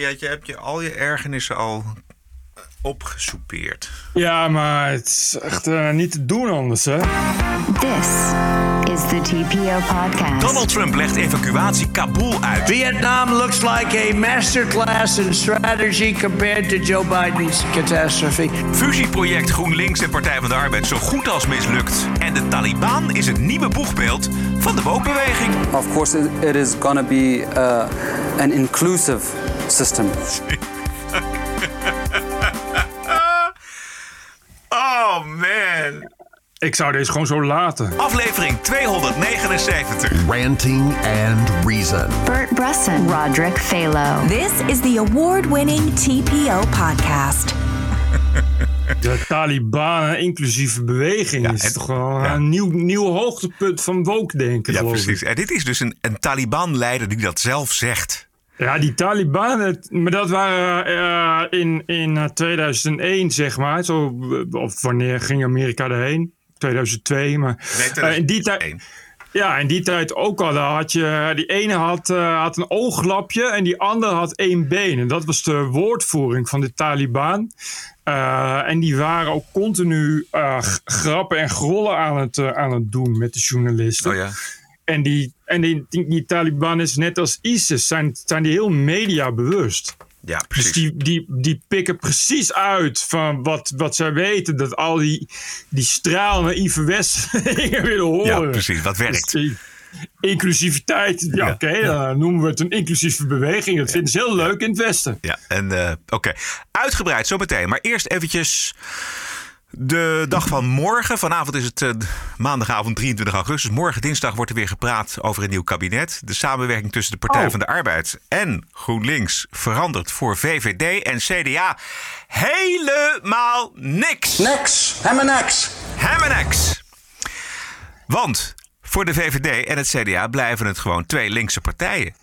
je, je hebt je al je ergernissen al opgesoupeerd. Ja, maar het is echt uh, niet te doen anders, hè? This is the TPO podcast. Donald Trump legt evacuatie Kabul uit. Vietnam looks like a masterclass in strategy compared to Joe Biden's catastrophe. Fusieproject GroenLinks en Partij van de Arbeid zo goed als mislukt. En de Taliban is het nieuwe boegbeeld van de wookbeweging. Of course, it is gonna be uh, an inclusive system. Oh man. Ik zou deze gewoon zo laten. Aflevering 279. Ranting and Reason. Bert Bresson, Roderick Phalo. This is the award-winning TPO podcast. De Taliban, inclusieve beweging, Ja, is toch wel ja. een nieuw, nieuw hoogtepunt van woke-denken, Ja, geloof precies. ik. En dit is dus een, een Taliban-leider die dat zelf zegt. Ja, die Taliban, het- maar dat waren eh, in, in eh, 2001, zeg maar. Zo, eh, of wanneer ging Amerika erheen? 2002, maar Nee, eh, in die tijd... 2001. Ja, in die tijd ook al. Daar had je, die ene had, eh, had een ooglapje en die andere had één been. En dat was de woordvoering van de Taliban. Eh, en die waren ook continu eh, grappen en grollen aan het, eh, aan het doen met de journalisten. Oh ja. En, die, en die, die, die Taliban is net als ISIS, zijn, zijn die heel mediabewust. Ja, Dus precies. die, die, die pikken precies uit van wat, wat zij weten. Dat al die, die stralende naïeve Westelingen willen horen. Ja, precies. Wat Dus werkt. die inclusiviteit, ja, Ja, oké, dan noemen we het een inclusieve beweging. Dat vinden ze heel leuk in het Westen. Ja, en eh, oké. Uitgebreid zometeen. Maar eerst eventjes de dag van morgen. Vanavond is het eh, maandagavond 23 augustus. Morgen dinsdag wordt er weer gepraat over een nieuw kabinet. De samenwerking tussen de Partij Oh. van de Arbeid en GroenLinks verandert voor VVD en CDA helemaal niks. Next, helemaal niks. Hemmenex. Want voor de VVD en het CDA blijven het gewoon twee linkse partijen.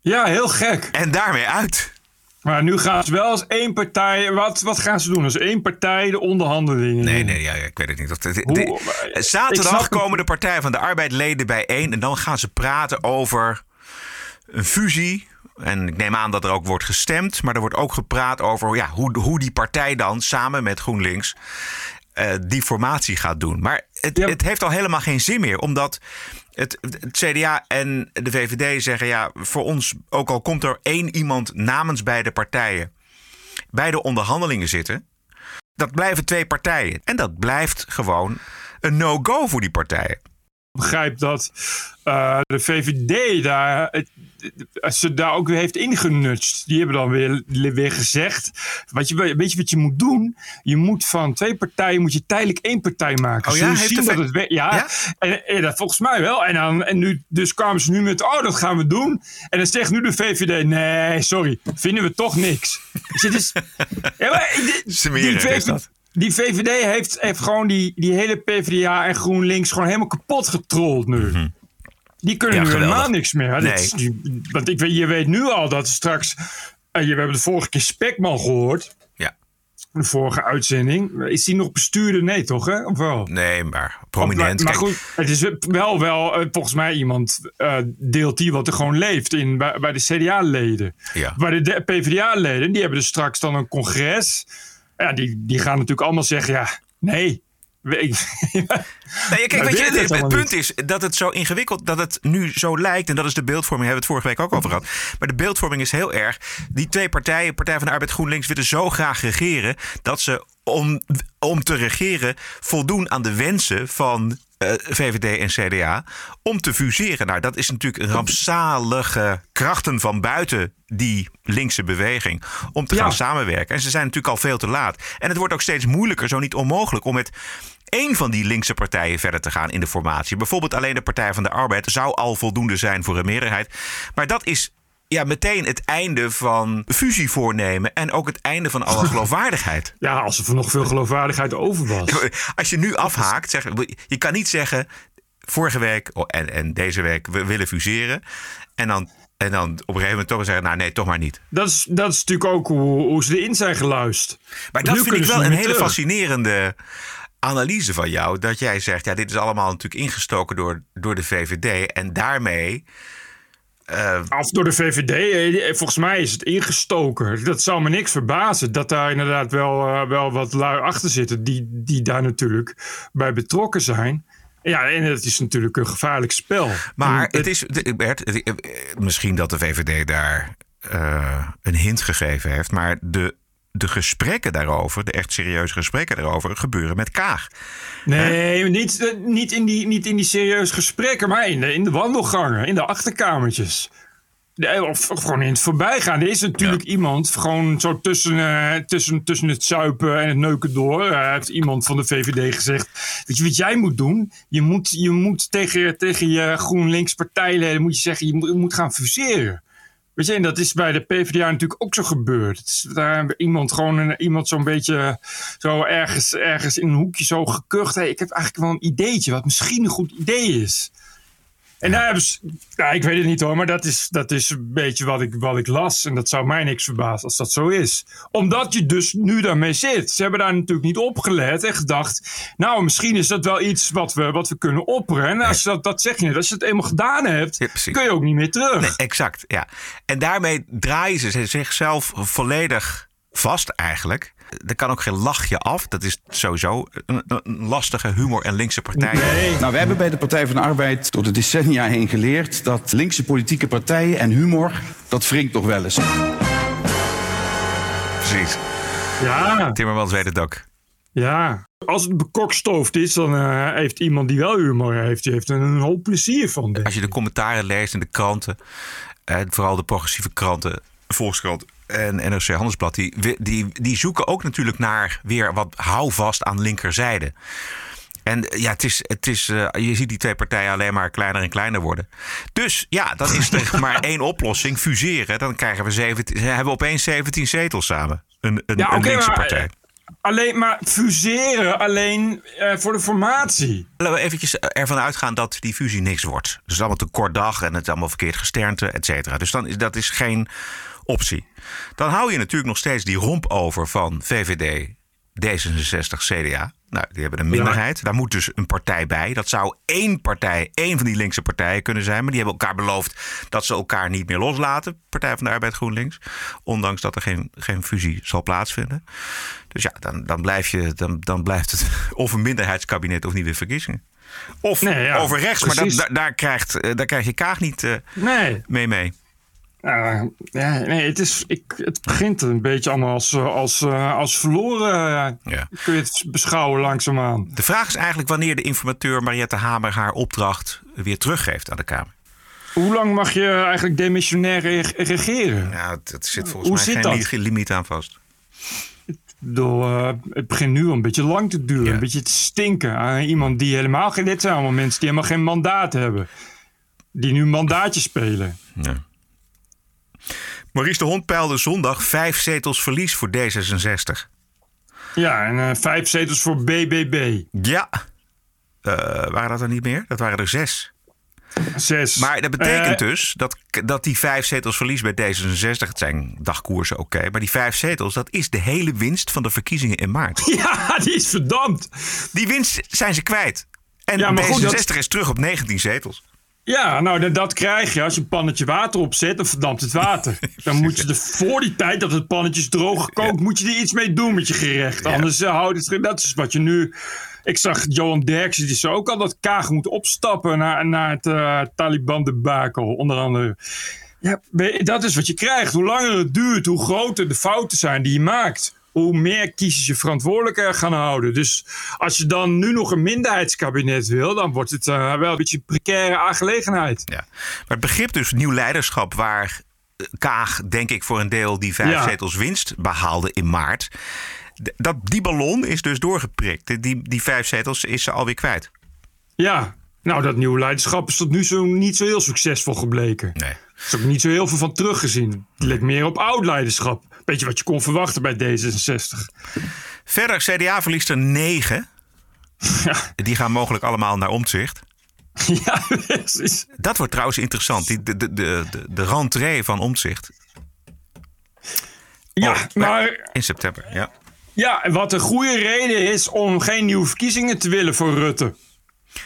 Ja, heel gek. En daarmee uit. Maar nu gaan ze wel als één partij. Wat, wat gaan ze doen? Als één partij de onderhandelingen. Nee, nee, ja, ja, ik weet het niet. Dat, de- Hoe- zaterdag het. komen de Partij van de Arbeid leden bijeen. En dan gaan ze praten over een fusie. En ik neem aan dat er ook wordt gestemd. Maar er wordt ook gepraat over ja, hoe, hoe die partij dan samen met GroenLinks eh, die formatie gaat doen. Maar het, Ja. het heeft al helemaal geen zin meer. Omdat het, CDA en de VVD zeggen... ja, voor ons, ook al komt er één iemand namens beide partijen... bij de onderhandelingen zitten... dat blijven twee partijen. En dat blijft gewoon een no-go voor die partijen. Ik begrijp dat eh, de VVD daar, het- ze daar ook weer heeft ingenutst. Die hebben dan weer, weer gezegd. Wat je, weet je wat je moet doen? Je moet van twee partijen moet je tijdelijk één partij maken. Oh ja? Heeft zien dat het ja, Ja? En, en dat volgens mij wel. En, dan, en nu, dus kwamen ze nu met, oh dat gaan we doen. En dan zegt nu de VVD, nee, sorry, vinden we toch niks. Dus het is, ja, maar, die- is dat. Die VVD heeft, heeft gewoon die, die hele PvdA en GroenLinks gewoon helemaal kapot getrold nu. Die kunnen Mhm. Ja, nu geweldig. helemaal niks meer. hè. Dit Nee. is die- want ik je weet nu al dat straks... eh, je- we hebben de vorige keer Spekman gehoord. Ja. De vorige uitzending. Is die nog bestuurder? Nee, toch? Hè? Of wel? Nee, maar prominent. Maar, goed, het is wel, wel eh, volgens mij iemand eh, deelt die wat er gewoon leeft in, bij, bij de CDA-leden. Ja. Bij de PvdA-leden, die hebben dus straks dan een congres. Ja, die, die gaan natuurlijk allemaal zeggen, ja, nee. Nee, kijk, weet je, het, punt is dat het zo ingewikkeld, dat het nu zo lijkt, en dat is de beeldvorming, hebben we het vorige week ook over gehad. Maar de beeldvorming is heel erg, die twee partijen, Partij van de Arbeid GroenLinks, willen zo graag regeren, dat ze om, om te regeren voldoen aan de wensen van eh, VVD en CDA om te fuseren. Nou, dat is natuurlijk een rampzalige krachten van buiten die linkse beweging om te Ja. gaan samenwerken. En ze zijn natuurlijk al veel te laat. En het wordt ook steeds moeilijker, zo niet onmogelijk, om met één van die linkse partijen verder te gaan in de formatie. Bijvoorbeeld alleen de Partij van de Arbeid zou al voldoende zijn voor een meerderheid. Maar dat is ja, meteen het einde van fusie voornemen en ook het einde van alle geloofwaardigheid. Ja, als er nog veel geloofwaardigheid over was. Als je nu afhaakt, zeg, je kan niet zeggen vorige week oh, en, en deze week we willen fuseren en dan en dan op een gegeven moment toch zeggen, nou nee, toch maar niet. Dat is, dat is natuurlijk ook hoe, hoe ze erin zijn geluisterd. Maar Nu dat vind ik wel een hele terug. fascinerende analyse van jou. Dat jij zegt, ja, dit is allemaal natuurlijk ingestoken door, door de VVD. En daarmee Eh, Of door de VVD, eh, volgens mij is het ingestoken. Dat zou me niks verbazen dat daar inderdaad wel, eh, wel wat lui achter zitten die, die daar natuurlijk bij betrokken zijn. Ja, en het is natuurlijk een gevaarlijk spel. maar het is, Bert, het- misschien dat de VVD daar een hint gegeven heeft, maar de, de gesprekken daarover, de echt serieuze gesprekken daarover, gebeuren met Kaag. Nee, niet, eh, niet, in die, niet in die serieuze gesprekken, maar in de, in de wandelgangen, in de achterkamertjes. De- Of, gewoon in het voorbijgaan. Er is natuurlijk iemand, gewoon zo tussen, eh, tussen, tussen het zuipen en het neuken door, eh, heeft iemand van de VVD gezegd: Weet je wat jij moet doen? Je moet, je moet tegen, tegen je GroenLinks partijleden moet je zeggen: je moet, je moet gaan fuseren. Weet je, dat is bij de PvdA natuurlijk ook zo gebeurd. Het is daar iemand gewoon een, iemand zo'n beetje zo ergens, ergens in een hoekje zo gekucht. Hey, ik heb eigenlijk wel een ideetje wat misschien een goed idee is. En daar hebben ze, ja, ik weet het niet hoor, maar dat is, dat is een beetje wat ik, wat ik las. En dat zou mij niks verbazen als dat zo is. Omdat je dus nu daarmee zit. Ze hebben daar natuurlijk niet op gelet en gedacht... nou, misschien is dat wel iets wat we, wat we kunnen opperen. En als je dat, dat zeg je net, als je het eenmaal gedaan hebt... Ja, kun je ook niet meer terug. Nee, exact, ja. En daarmee draaien ze zichzelf volledig vast eigenlijk. Er kan ook geen lachje af. Dat is sowieso een, een lastige humor en linkse partij. Nee. Nou, we hebben bij de Partij van de Arbeid door de decennia heen geleerd dat linkse politieke partijen en humor, dat wringt nog wel eens. Precies. Ja, Timmermans weet het ook. ja. Als het bekokstoofd is, dan eh, heeft iemand die wel humor heeft... die heeft er een hoop plezier van. Als je de commentaren leest in de kranten, eh, vooral de progressieve kranten, Volkskrant en NRC Handelsblad, die, die, die zoeken ook natuurlijk naar weer wat houvast aan linkerzijde. En eh, ja, het is, het is, eh, je ziet die twee partijen alleen maar kleiner en kleiner worden. Dus ja, dan is er maar één oplossing: fuseren. Dan krijgen we 17, hebben we opeens 17 zetels samen. Een, een, Ja, een linkse partij. eh, Alleen maar fuseren, alleen voor de formatie. Laten we eventjes ervan uitgaan dat die fusie niks wordt. Dus het is allemaal te kort dag en het is allemaal verkeerd gesternte, et cetera. Dus dan is dat is geen optie. Dan hou je natuurlijk nog steeds die romp over van VVD, D66, CDA. Nou, die hebben een minderheid. Daar moet dus een partij bij. Dat zou één partij, één van die linkse partijen kunnen zijn. Maar die hebben elkaar beloofd dat ze elkaar niet meer loslaten. Partij van de Arbeid GroenLinks. Ondanks dat er geen, geen fusie zal plaatsvinden. Dus ja, dan, dan, blijf je, dan, dan blijft het of een minderheidskabinet of nieuwe verkiezingen. Of Nee, ja, over rechts, maar dat, daar, krijgt, eh, daar krijg je Kaag niet eh, Nee, mee mee. Eh, ja, nee het, is, ik, het begint een beetje allemaal als, eh, als, eh, als verloren. Ja. Kun je het beschouwen langzaamaan. De vraag is eigenlijk wanneer de informateur Mariette Hamer haar opdracht weer teruggeeft aan de Kamer. Hoe lang mag je eigenlijk demissionair re- regeren? Ja, dat zit volgens Hoe mij zit geen, dat? limiet aan vast. Bedoel, het begint nu al een beetje lang te duren. Ja. Een beetje te stinken aan iemand die helemaal geen... Dit zijn allemaal mensen die helemaal geen mandaat hebben. Die nu mandaatjes spelen. Ja. Maurice de Hond peilde zondag vijf zetels verlies voor D66. Ja, en eh, vijf zetels voor BBB. Ja. Eh, waren dat er niet meer? Dat waren er zes. Zes. Maar dat betekent Eh, dus dat, dat die vijf zetels verlies bij D66, het zijn dagkoersen oké, maar die vijf zetels, dat is de hele winst van de verkiezingen in maart. Ja, die is verdampt. Die winst zijn ze kwijt. En Ja, maar D66 goed, dat- is terug op 19 zetels. Ja, nou dat, dat krijg je als je een pannetje water opzet, dan verdampt het water. Dan moet je er voor die tijd dat het pannetje is droog gekookt, moet je er iets mee doen met je gerecht. Anders uh, houdt het. Dat is wat je nu. Ik zag Johan Derksen, die zei ook al dat Kaag moet opstappen naar, naar het uh, Taliban-debakel, onder andere. Ja, dat is wat je krijgt. Hoe langer het duurt, hoe groter de fouten zijn die je maakt. Hoe meer kiezers je verantwoordelijk gaan houden. Dus als je dan nu nog een minderheidskabinet wil, dan wordt het uh, wel een beetje een precaire aangelegenheid. Ja. Maar het begrip dus nieuw leiderschap, waar Kaag, denk ik, voor een deel die vijf ja. zetels winst behaalde in maart. Dat, die ballon is dus doorgeprikt. Die, die vijf zetels is ze alweer kwijt. Ja, nou, dat nieuwe leiderschap is tot nu zo niet zo heel succesvol gebleken. Nee. Er is ook niet zo heel veel van teruggezien. Het leek meer op oud leiderschap. Beetje wat je kon verwachten bij D66. Verder, CDA verliest er negen. Ja. Die gaan mogelijk allemaal naar omzicht. Ja, precies. Dat wordt trouwens interessant. Die, de, de, de, de rentree van omzicht. Ja, oh, maar... In september, ja. Ja, wat een goede reden is om geen nieuwe verkiezingen te willen voor Rutte.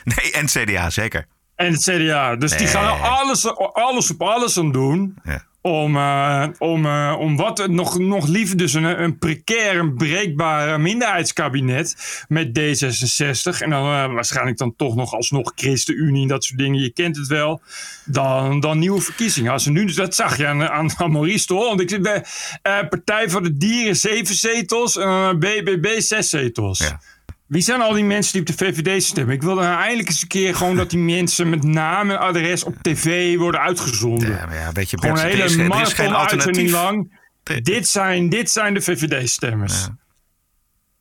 Nee, en CDA zeker. En het CDA. Dus die gaan alles, alles op alles aan doen. Ja. Om, eh, om, eh, om wat nog, nog liever dus een, een precair, een breekbaar minderheidskabinet met D66. En dan eh, waarschijnlijk dan toch nog alsnog ChristenUnie en dat soort dingen. Je kent het wel. Dan, dan nieuwe verkiezingen. Als nu, dat zag je aan, aan, Maurice Hond. Ik zit Partij voor de Dieren zeven zetels BBB zes zetels. Ja. Wie zijn al die mensen die op de VVD stemmen? Ik wil dan eindelijk eens een keer gewoon dat die mensen met naam en adres op tv worden uitgezonden. Ja, maar ja, weet je, Gewoon Bert, een er hele is, er is geen alternatief. lang. Dit zijn, dit zijn de VVD-stemmers. Ja.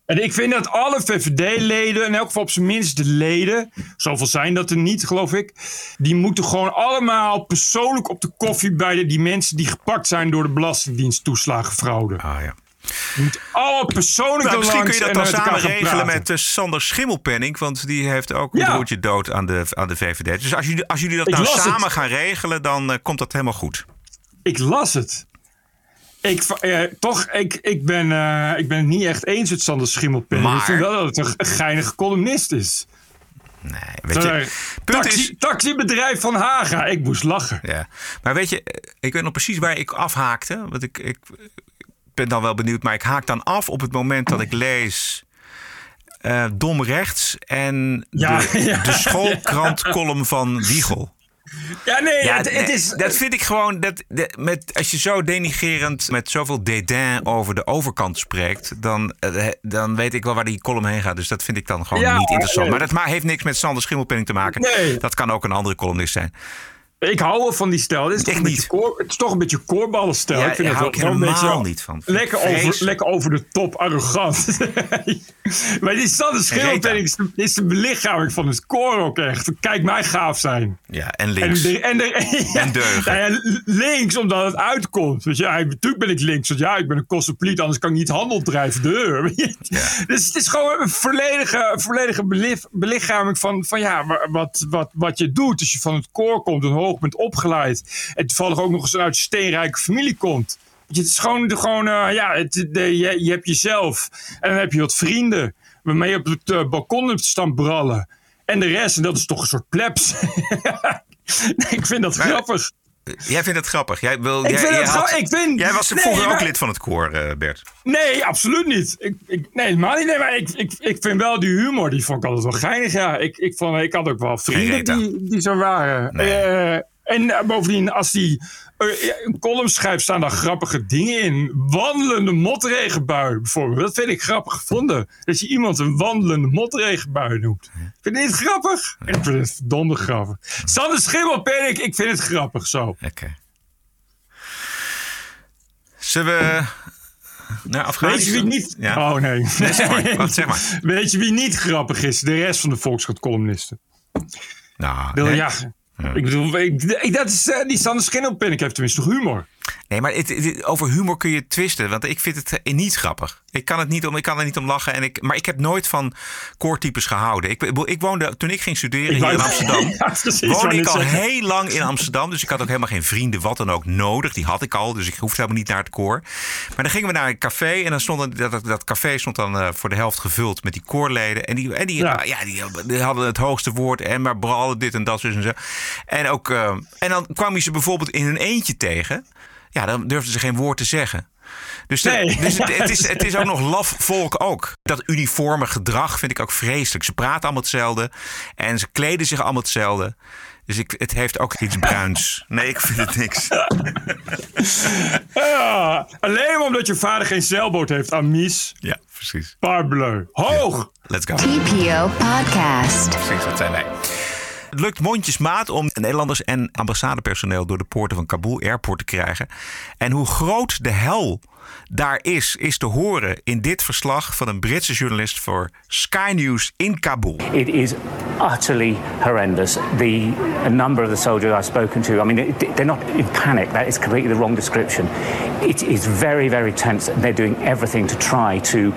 En ik vind dat alle VVD-leden, in elk geval op zijn minst de leden, zoveel zijn dat er niet, geloof ik, die moeten gewoon allemaal persoonlijk op de koffie bij de, die mensen die gepakt zijn door de Belastingdienst toeslagenfraude. Ah, ja. Alle persoonlijk Nou, misschien kun je dat dan samen regelen met eh, Sander Schimmelpenning. Want die heeft ook een Ja. broertje dood aan de, aan de VVD. Dus als jullie, als jullie dat Ik nou het. samen gaan regelen, dan eh, komt dat helemaal goed. Ik las het. Ik, eh, toch, ik, ik, ben, ik ben het niet echt eens met Sander Schimmelpenning. Maar- Ik vind wel dat het een, geinige columnist is. Nee, weet je, punt Taxi, is... taxibedrijf van Haga. Ik moest lachen. Ja. Maar weet je, ik weet nog precies waar ik afhaakte. Want ik, ik ben dan wel benieuwd, maar ik haak dan af op het moment dat ik lees... eh, Dom Rechts en Ja, de, ja. de schoolkrantcolumn van Wiegel. Ja, nee, Ja, het, is... dat vind ik gewoon. Dat, de- met, als je zo denigerend met zoveel dédain over de overkant spreekt, dan, eh, dan weet ik wel waar die column heen gaat. Dus dat vind ik dan gewoon Ja, niet interessant. nee. Maar dat ma- heeft niks met Sander Schimmelpenning te maken. Nee. Dat kan ook een andere columnist zijn. Ik hou wel van die stijl. Dit is toch een niet. koor, het is toch een beetje koorballenstijl. Ja, ik vind het wel, een helemaal niet van. Lekker over, lekker over de top arrogant. maar Schimmelpenning is de, is de belichaming van het koor ook echt. Kijk mij gaaf zijn. Ja, en En, links. de, en, de, En deugen. Nou ja, links, omdat het uitkomt. Weet je, ja, natuurlijk ben ik links. Want ja, ik ben een cosmopoliet, anders kan ik niet handel drijven. Deur. Dus het is gewoon een volledige, volledige belichaming van, van ja, wa- wat, wat, wat je doet. Als je van het koor komt en hoog bent opgeleid. En toevallig ook nog eens uit een steenrijke familie komt. Het is gewoon, gewoon eh, ja, het, de, je, je hebt jezelf. En dan heb je wat vrienden. Waarmee je op het eh, balkon hebt staan brallen. En de rest, en dat is toch een soort plebs. ik vind dat Maar- grappig. Jij vindt het grappig. Jij, wil, Ik jij, vind jij het had- gra- ik vind- jij was nee, vroeger ook maar- lid van het koor, eh, Bert. Nee, absoluut niet. Ik, ik, nee, helemaal niet. Nee, maar ik, ik, ik vind wel die humor, die vond ik altijd wel geinig. Ja, ik, ik, vond, ik had ook wel vrienden die, die zo waren. Nee. Eh, en eh, bovendien, als die eh, een column schrijft, staan daar grappige dingen in. Wandelende motregenbui, bijvoorbeeld. Dat vind ik grappig gevonden. Dat je iemand een wandelende motregenbui noemt. Vind je het grappig? Ik vind het verdomde grappig. Sander Schimmelpenning, ik vind het grappig zo. Oké. Zullen we naar Afghanistan? Weet je wie niet... Ja. Oh nee. Nee, zeg maar. Wat, zeg maar. Weet je wie niet grappig is? De rest van de Volkskrant-columnisten. Nou, Ik bedoel, nee. ja. Ik bedoel, ik, dat is, eh, die Sander Schimmelpenning heeft tenminste toch humor. Nee, maar het, het- over humor kun je twisten. Want ik vind het eh, niet grappig. Ik kan, het niet om, ik kan er niet om lachen. En ik, maar ik heb nooit van koortypes gehouden. Ik, ik woonde, toen ik ging studeren hier in Amsterdam... Ja, woonde ik al zeggen. heel lang in Amsterdam. Dus ik had ook helemaal geen vrienden, wat dan ook, nodig. Die had ik al, dus ik hoefde helemaal niet naar het koor. Maar dan gingen we naar een café. En dan stond dat, dat, café stond dan eh, voor de helft gevuld met die koorleden. En die, en die, Ja. ja. die, die hadden het hoogste woord. En maar brallen dit en dat dus en zo. En, ook, eh, en dan kwam je ze bijvoorbeeld in hun eentje tegen. Ja, dan durfden ze geen woord te zeggen. Dus, de- Nee. dus het, het is, het is ook nog laf volk ook. Dat uniforme gedrag vind ik ook vreselijk. Ze praten allemaal hetzelfde. En ze kleden zich allemaal hetzelfde. Dus ik, het heeft ook iets bruins. Nee, ik vind het niks. Ja, alleen omdat je vader geen zeilboot heeft. Amis, Ja, precies. parbleu. Hoog! Let's go. TPO Podcast. Precies, dat zijn wij. Het lukt mondjesmaat om Nederlanders en ambassadepersoneel door de poorten van Kabul Airport te krijgen. En hoe groot de hel daar is, is te horen in dit verslag van een Britse journalist voor Sky News in Kabul. It is utterly horrendous. The number of the soldiers I've spoken to, I mean, they're not in panic. That is completely the wrong description. It is very, very tense. They're doing everything to try to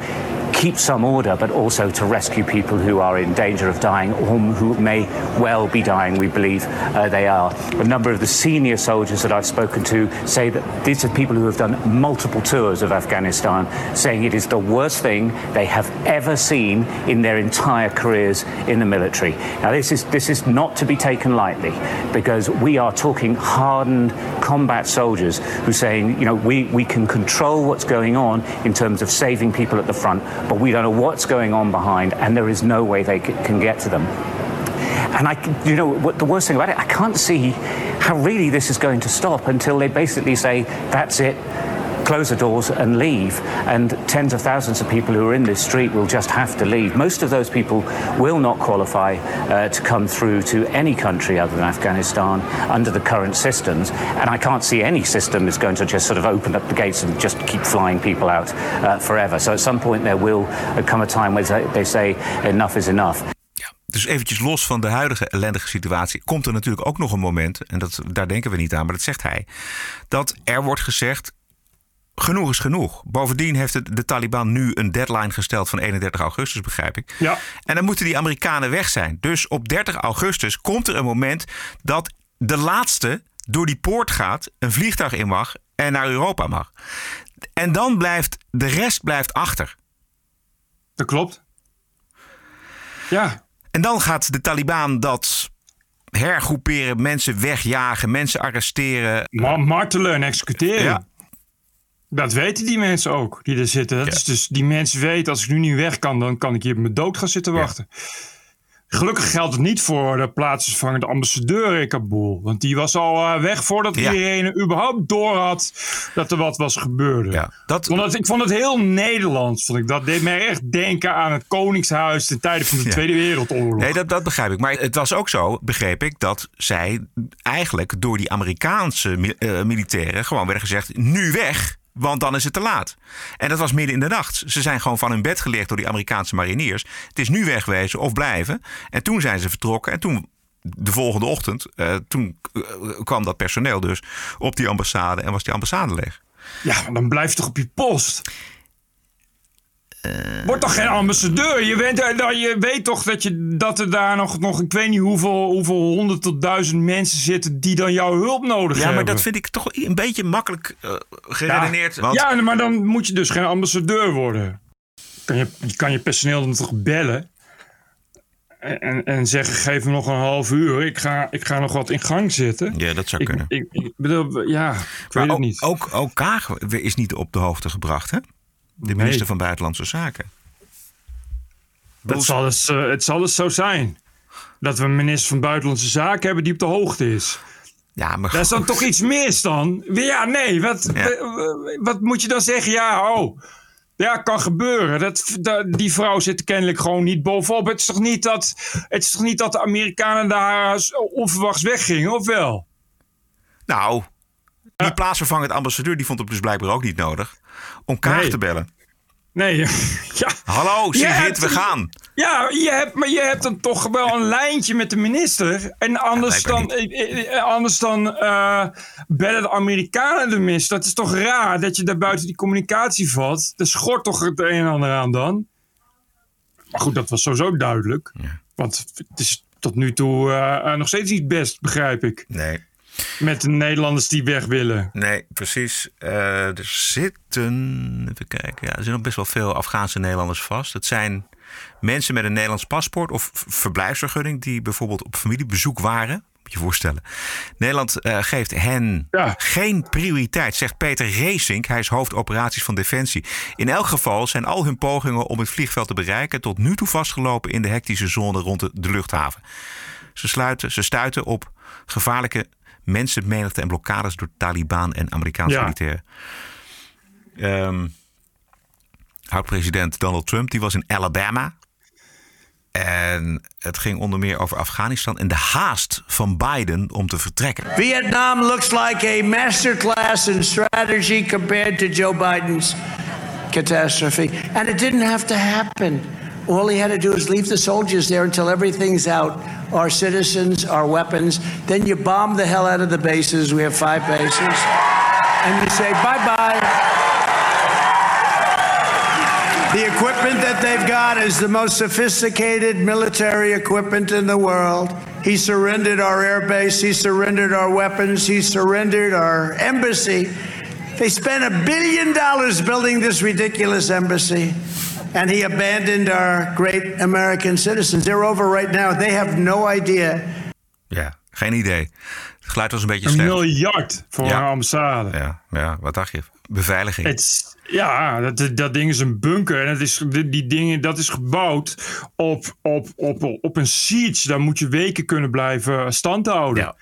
keep some order, but also to rescue people who are in danger of dying or who may well be dying. We believe uh, they are. A number of the senior soldiers that I've spoken to say that these are people who have done multiple of Afghanistan, saying it is the worst thing they have ever seen in their entire careers in the military. Now, this is this is not to be taken lightly because we are talking hardened combat soldiers who are saying, you know, we, we can control what's going on in terms of saving people at the front, but we don't know what's going on behind, and there is no way they can get to them. And I, you know, what the worst thing about it, I can't see how really this is going to stop until they basically say, that's it, close the doors and leave. And tens of thousands of people who are in this street will just have to leave. Most of those people will not qualify uh, to come through to any country other than Afghanistan under the current systems. And I can't see any system is going to just sort of open up the gates and just keep flying people out uh, forever. So at some point there will come a time where they say enough is enough. Dus eventjes los van de huidige ellendige situatie, komt er natuurlijk ook nog een moment, en dat, daar denken we niet aan, maar dat zegt hij, dat er wordt gezegd, genoeg is genoeg. Bovendien heeft het, de Taliban nu een deadline gesteld van 31 augustus, begrijp ik. Ja. En dan moeten die Amerikanen weg zijn. Dus op 30 augustus komt er een moment dat de laatste door die poort gaat, een vliegtuig in mag en naar Europa mag. En dan blijft de rest blijft achter. Dat klopt. Ja. En dan gaat de Taliban dat hergroeperen, mensen wegjagen, mensen arresteren. Ma martelen en executeren. Ja. Dat weten die mensen ook, die er zitten. Dat is dus, die mensen weten, als ik nu niet weg kan, dan kan ik hier op mijn dood gaan zitten wachten. Gelukkig geldt het niet voor de plaatsvervangende ambassadeur in Kabul. Want die was al eh, weg voordat Ja. iedereen überhaupt door had dat er wat was gebeurd. Ja, dat, Ik vond, het, ik vond het heel Nederlands. Vond ik. Dat deed mij echt denken aan het Koningshuis ten tijde van de Ja. Tweede Wereldoorlog. Nee, dat, dat begrijp ik. Maar het was ook zo, begreep ik, dat zij eigenlijk door die Amerikaanse mi- eh, militairen gewoon werden gezegd: nu weg. Want dan is het te laat. En dat was midden in de nacht. Ze zijn gewoon van hun bed geleerd door die Amerikaanse mariniers. Het is nu wegwezen of blijven. En toen zijn ze vertrokken. En toen, de volgende ochtend, eh, toen eh, kwam dat personeel dus op die ambassade. En was die ambassade leeg. Ja, dan blijf je toch op je post. Eh. Word toch geen ambassadeur? Je, bent, er- dat- je weet toch dat, je, dat er daar nog, nog ik weet niet hoeveel, hoeveel honderd tot duizend mensen zitten die dan jouw hulp nodig Ja, hebben. maar dat vind ik toch een beetje makkelijk eh, geredeneerd. Ja, Want ja, maar dan moet je dus geen ambassadeur worden. Kan je, je kan je personeel dan toch bellen en, en, en zeggen: geef me nog een half uur, ik ga, ik ga nog wat in gang zetten. Ja, dat zou Ik, kunnen. ik, ik bedoel, ja, ik Maar weet het ook, niet. Ook, ook Kaag is niet op de hoogte gebracht, hè? De minister Nee. van Buitenlandse Zaken. Het zal, dus, eh, het zal dus zo zijn. Dat we een minister van Buitenlandse Zaken hebben die op de hoogte is. Ja, maar Daar is dan toch iets mis dan? Ja, nee. Wat, Ja. wat, moet je dan zeggen? Ja, oh. Ja, kan gebeuren. Dat, dat- die vrouw zit er kennelijk gewoon niet bovenop. Het is toch niet dat, het is toch niet dat de Amerikanen daar onverwachts weggingen, of wel? Nou, die plaatsvervangend ambassadeur die vond het dus blijkbaar ook niet nodig om Kaag Nee. te bellen. Nee, ja. Hallo, Sigrid, we gaan. Ja, je hebt, maar je hebt dan toch wel een lijntje met de minister. En anders dan, eh, eh, anders dan eh, bellen de Amerikanen de minister. Dat is toch raar dat je daar buiten die communicatie valt. Er schort toch het een en ander aan dan. Maar goed, dat was sowieso duidelijk. Want het is tot nu toe nog steeds niet best, begrijp ik. Nee, Met de Nederlanders die weg willen. nee, precies. Eh, er zitten, even kijken, ja, er zijn nog best wel veel Afghaanse Nederlanders vast. Het zijn mensen met een Nederlands paspoort of verblijfsvergunning die bijvoorbeeld op familiebezoek waren. Moet je voorstellen. Nederland eh, geeft hen Ja. geen prioriteit, zegt Peter Reesink. Hij is hoofdoperaties van Defensie. In elk geval zijn al hun pogingen om het vliegveld te bereiken tot nu toe vastgelopen in de hectische zone rond de, de luchthaven. Ze, sluiten, ze stuiten op gevaarlijke mensenmenigte en blokkades door Taliban en Amerikaanse Ja. militairen. Ehm Oud-president Donald Trump die was in Alabama. En het ging onder meer over Afghanistan en de haast van Biden om te vertrekken. Vietnam looks like a masterclass in strategy compared to Joe Biden's catastrophe. And it didn't have to happen. All he had to do is leave the soldiers there until everything's out our citizens, our weapons. Then you bomb the hell out of the bases. We have five bases. And you say bye bye. The equipment that they've got is the most sophisticated military equipment in the world. He surrendered our air base, he surrendered our weapons, he surrendered our embassy. They spent a billion dollars building this ridiculous embassy. And he abandoned our great American citizens. They're over right now. They have no idea. Ja, geen idee. Het geluid was een beetje Een slecht. miljard voor Ja. een ambassade. Ja, ja, wat dacht je? Beveiliging. Ja, dat, dat ding is een bunker. En het is, die, die dingen, dat is gebouwd op, op, op, op een siege. Daar moet je weken kunnen blijven stand houden. Ja.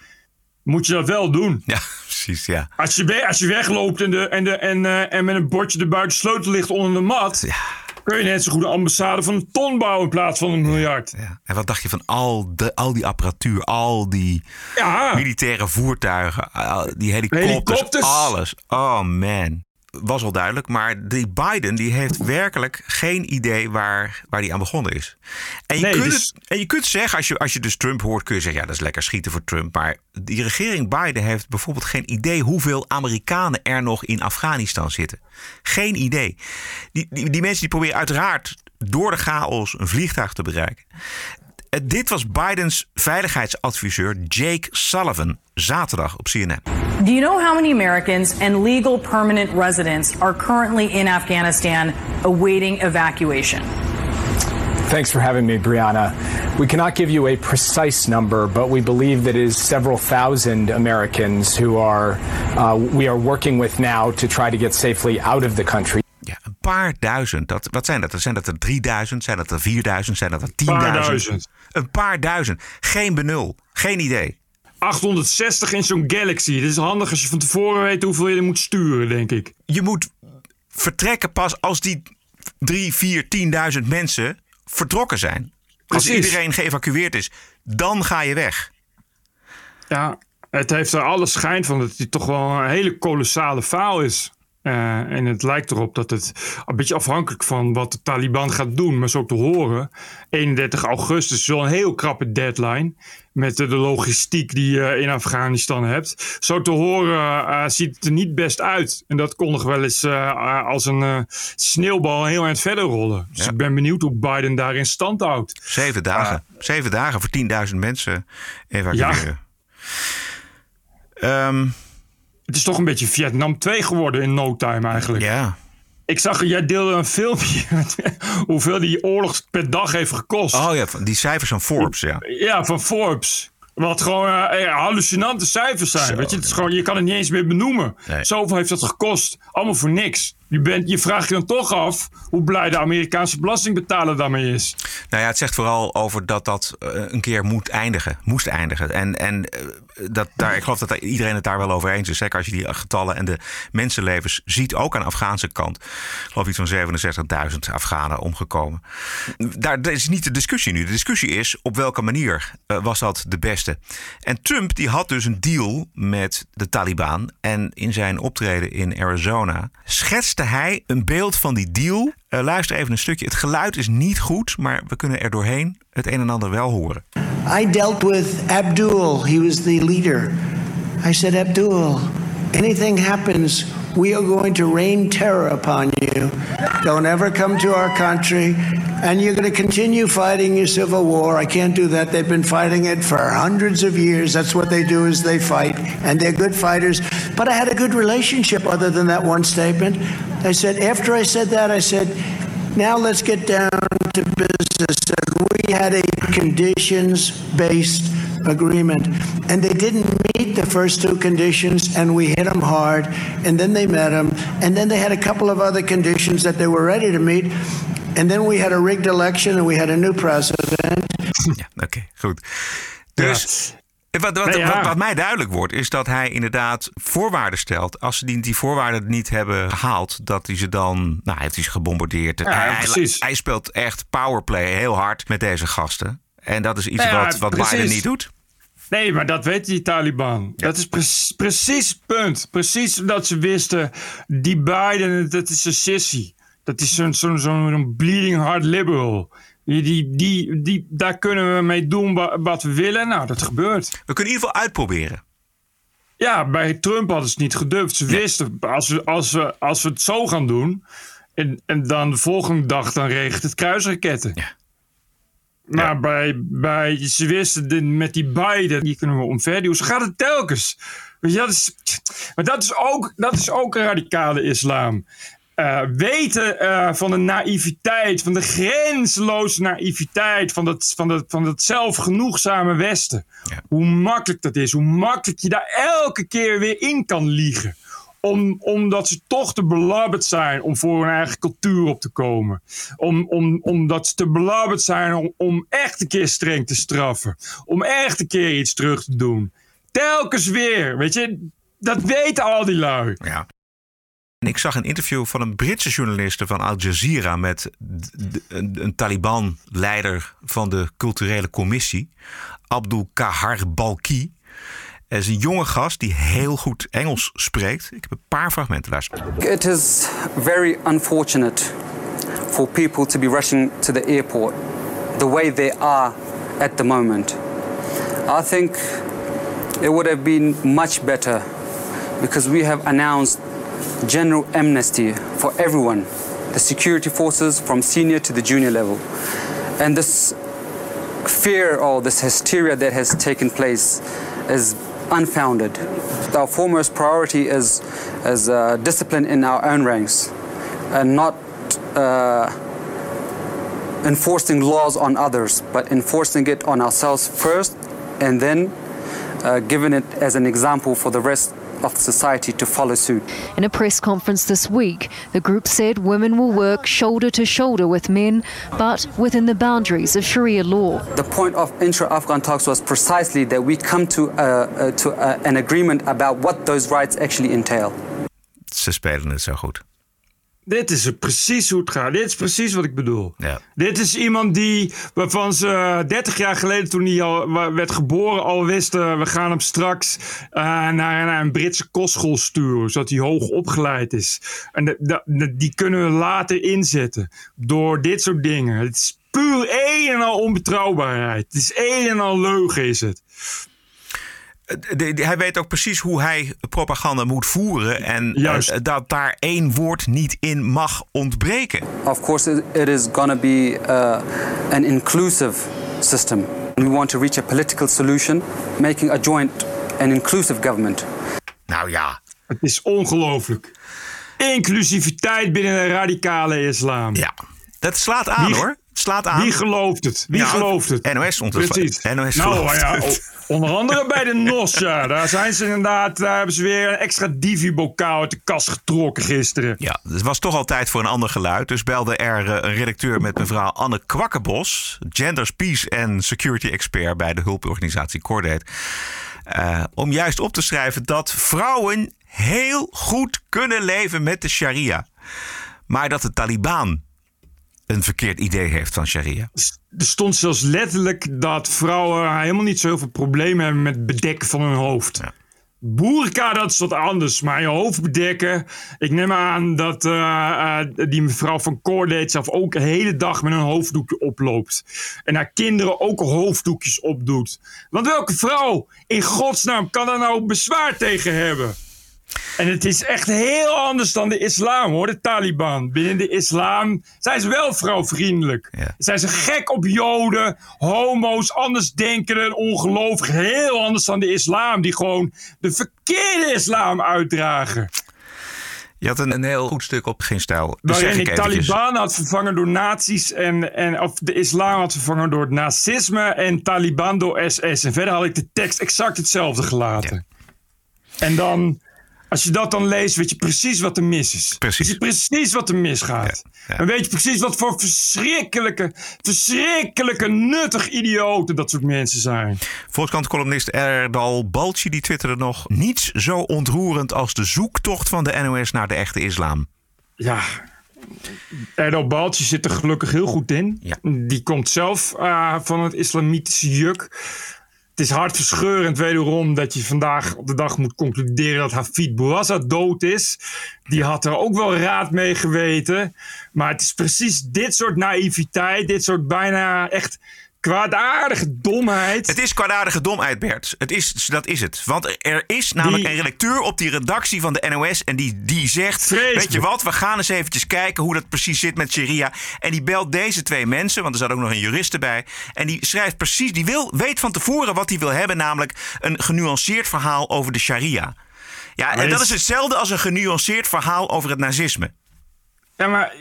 Moet je dat wel doen. Ja, precies, ja. Als je, als je wegloopt en, de, en, de, en, eh, en met een bordje de buitensleutel ligt onder de mat... kun je net zo goed een ambassade van een ton bouwen in plaats van een miljard. ja. En wat dacht je van al, de, al die apparatuur, al die Ja, militaire voertuigen, al die helikopters, Helikopters. alles. Oh man. Was al duidelijk, maar die Biden die heeft werkelijk geen idee waar, waar die aan begonnen is. En je, Nee, kunt, dus- het, en je kunt zeggen, als je, als je dus Trump hoort, kun je zeggen, ja, dat is lekker schieten voor Trump. Maar die regering Biden heeft bijvoorbeeld geen idee hoeveel Amerikanen er nog in Afghanistan zitten. Geen idee. Die, die, die mensen die proberen uiteraard door de chaos een vliegtuig te bereiken. Eh, Dit was Bidens veiligheidsadviseur Jake Sullivan zaterdag op CNN. Do you know how many Americans and legal permanent residents are currently in Afghanistan awaiting evacuation? Thanks for having me, Brianna. We cannot give you a precise number, but we believe that it is several thousand Americans who are uh, we are working with now to try to get safely out of the country. Paar duizend. Dat, wat zijn dat? Zijn dat er 3000? Zijn dat er 4000? Zijn dat er 10.000? Paar duizend. Een paar duizend. Geen benul. Geen idee. 860 in zo'n Galaxy. Dit is handig als je van tevoren weet hoeveel je er moet sturen, denk ik. Je moet vertrekken pas als die 3, 4, 10.000 mensen vertrokken zijn. Als iedereen geëvacueerd is, dan ga je weg. Ja, het heeft er alle schijn van dat het toch wel een hele kolossale faal is. Eh, en het lijkt erop dat het een beetje afhankelijk van wat de Taliban gaat doen, maar zo te horen. 31 augustus is wel een heel krappe deadline. Met de, de logistiek die je in Afghanistan hebt. Zo te horen eh, ziet het er niet best uit. En dat kon nog wel eens eh, als een sneeuwbal heel eind verder rollen. Dus Ja. ik ben benieuwd hoe Biden daar in stand houdt. Zeven dagen. Zeven dagen voor 10.000 mensen evacueren. Ehm, Het is toch een beetje Vietnam 2 geworden in no time eigenlijk. ja. Ik zag, jij deelde een filmpje hoeveel die oorlog per dag heeft gekost. Oh ja, die cijfers van Forbes, ja. Ja, van Forbes. Wat gewoon eh, eh, hallucinante cijfers zijn. weet je, het is gewoon, je kan het niet eens meer benoemen. Nee. Zoveel heeft dat gekost. Allemaal voor niks. Je, bent, je vraagt je dan toch af hoe blij de Amerikaanse belastingbetaler daarmee is. Nou ja, het zegt vooral over dat dat eh, een keer moet eindigen. Moest eindigen. En, en eh, dat, daar, ik geloof dat iedereen het daar wel over eens is. Zeker als je die getallen en de mensenlevens ziet. Ook aan de Afghaanse kant. Ik geloof iets van 67.000 Afghanen omgekomen. Daar dat is niet de discussie nu. De discussie is op welke manier eh, was dat de beste. En Trump die had dus een deal met de Taliban. En in zijn optreden in Arizona schetste hij een beeld van die deal. Eh, luister even een stukje. Het geluid is niet goed, maar we kunnen er doorheen het een en ander wel horen. I dealt with Abdul. He was the leader. I said, Abdul, anything happens, we are going to rain terror upon you. Don't ever come to our country. And you're going to continue fighting your civil war. I can't do that. They've been fighting it for hundreds of years. That's what they do is they fight. And they're good fighters. But I had a good relationship other than that one statement. I said, after I said that, I said, now let's get down to business. We had a conditions based agreement, and they didn't meet the first two conditions, and we hit them hard, and then they met them, and then they had a couple of other conditions that they were ready to meet, and then we had a rigged election, and we had a new president. Ja, oké, goed. Dus wat, wat, ja. wat, wat mij duidelijk wordt, is dat hij inderdaad voorwaarden stelt. Als ze die, die voorwaarden niet hebben gehaald, dat hij ze dan. Nou, heeft hij ze gebombardeerd. Ja, hij, precies. hij speelt echt powerplay heel hard met deze gasten. En dat is iets Ja, wat, wat. Biden niet doet. Nee, maar dat weten die Taliban. Dat is pre- precies het punt. Precies dat ze wisten, die Biden, dat is een sissy. Dat is zo'n zo'n zo'n bleeding heart liberal. Die, die, die, die, daar kunnen we mee doen wa- wat we willen. Nou, dat gebeurt. We kunnen in ieder geval uitproberen. Ja, bij Trump hadden ze het niet gedurfd. Ze wisten, als we, als, we, als we het zo gaan doen... En, en dan de volgende dag dan regent het kruisraketten. Maar bij, bij, ze wisten de- met die Biden, die kunnen we omverduwen. Zo gaat het telkens. Je, dat is, maar dat is, ook, dat is ook een radicale islam. Eh, weten eh, van de naïviteit, van de grenzeloze naïviteit, van dat, van dat, van dat zelfgenoegzame Westen. Hoe makkelijk dat is, hoe makkelijk je daar elke keer weer in kan liegen. Om, omdat ze toch te belabberd zijn om voor hun eigen cultuur op te komen. Om, om, omdat ze te belabberd zijn om, om echt een keer streng te straffen. Om echt een keer iets terug te doen. Telkens weer, weet je. Dat weten al die lui. Ja. Ik zag een interview van een Britse journaliste van Al Jazeera met een, een Taliban-leider van de culturele commissie, Abdul Kahar Balki. Hij is een jonge gast die heel goed Engels spreekt. Ik heb een paar fragmenten. It is very unfortunate for people to be rushing to the airport the way they are at the moment. I think it would have been much better because we have announced general amnesty for everyone, the security forces from senior to the junior level. And this fear or this hysteria that has taken place is unfounded. Our foremost priority is, is uh, discipline in our own ranks and not uh, enforcing laws on others, but enforcing it on ourselves first and then uh, giving it as an example for the rest of society to follow suit. In a press conference this week, the group said women will work shoulder to shoulder with men, but within the boundaries of Sharia law. The point of intra-Afghan talks was precisely that we come to, uh, uh, to uh, an agreement about what those rights actually entail. Ze spelen het zo goed. Dit is er precies hoe het gaat. Dit is precies wat ik bedoel. Ja. Dit is iemand die, waarvan ze eh, 30 jaar geleden toen hij al werd geboren al wisten... we gaan hem straks eh, naar, naar een Britse kostschool sturen... zodat hij hoog opgeleid is. En de- de- de- die kunnen we later inzetten door dit soort dingen. Het is puur een en al onbetrouwbaarheid. Het is een en al leugen is het. De- de- hij weet ook precies hoe hij propaganda moet voeren. En eh, dat daar één woord niet in mag ontbreken. Of course, it- it is going to be uh, an inclusive system. We want to reach a political solution, making a joint and inclusive government. Nou ja. Het is ongelooflijk. Inclusiviteit binnen de radicale islam. Ja, dat slaat aan Wie- hoor. Slaat aan. Wie gelooft het? Wie Ja, gelooft het? NOS ontwikkelt. Precies. NOS nou ja, onder andere bij de NOS, ja. Daar zijn ze inderdaad, daar hebben ze weer een extra divi-bokaal uit de kast getrokken gisteren. Ja, het was toch al tijd voor een ander geluid. Dus belde er eh, een redacteur met mevrouw Anne Kwakkenbos, Genders, Peace en Security Expert bij de hulporganisatie Cordate. eh, om juist op te schrijven dat vrouwen heel goed kunnen leven met de sharia. Maar dat de Taliban een verkeerd idee heeft van sharia. Er stond zelfs letterlijk dat vrouwen helemaal niet zo heel veel problemen hebben met bedekken van hun hoofd. Boerka, dat is wat anders. Maar je hoofd bedekken. Ik neem aan dat eh, eh, die mevrouw van Cordate zelf ook de hele dag met een hoofddoekje oploopt. En haar kinderen ook hoofddoekjes opdoet. Want welke vrouw in godsnaam kan daar nou bezwaar tegen hebben? En het is echt heel anders dan de islam hoor, de Taliban. Binnen de islam zijn ze wel vrouwvriendelijk. Zijn ze gek op joden, homo's, andersdenkenden, ongelovigen. Heel anders dan de islam, die gewoon de verkeerde islam uitdragen. Je had een, een heel goed stuk op geen stijl. Dus Waarin de. Taliban had vervangen door nazi's en, en of de islam had vervangen door het nazisme en Taliban door SS. En verder had ik de tekst exact hetzelfde gelaten. En dan, als je dat dan leest, weet je precies wat er mis is. Precies. Weet je precies wat er misgaat. En weet je precies wat voor verschrikkelijke, verschrikkelijke, nuttig idioten dat soort mensen zijn. Volkskrant-columnist Erdal Balci die twitterde nog... niets zo ontroerend als de zoektocht van de NOS naar de echte islam. Ja, Erdal Baltje zit er gelukkig heel goed in. Die komt zelf eh, van het islamitische juk. Het is hartverscheurend wederom dat je vandaag op de dag moet concluderen dat Hafid Bouazza dood is. Die had er ook wel raad mee geweten. Maar het is precies dit soort naïviteit, dit soort bijna echt kwaadaardige domheid. Het is kwaadaardige domheid, Bert. Het is, dat is het. Want er is namelijk Die- een redacteur op die redactie van de NOS... en die, die zegt, Vreselijk. weet je wat, we gaan eens eventjes kijken... hoe dat precies zit met Sharia. En die belt deze twee mensen, want er zat ook nog een jurist bij... en die schrijft precies, die wil, weet van tevoren wat hij wil hebben... namelijk een genuanceerd verhaal over de Sharia. Ja, en dat is- is hetzelfde als een genuanceerd verhaal over het nazisme. Ja, maar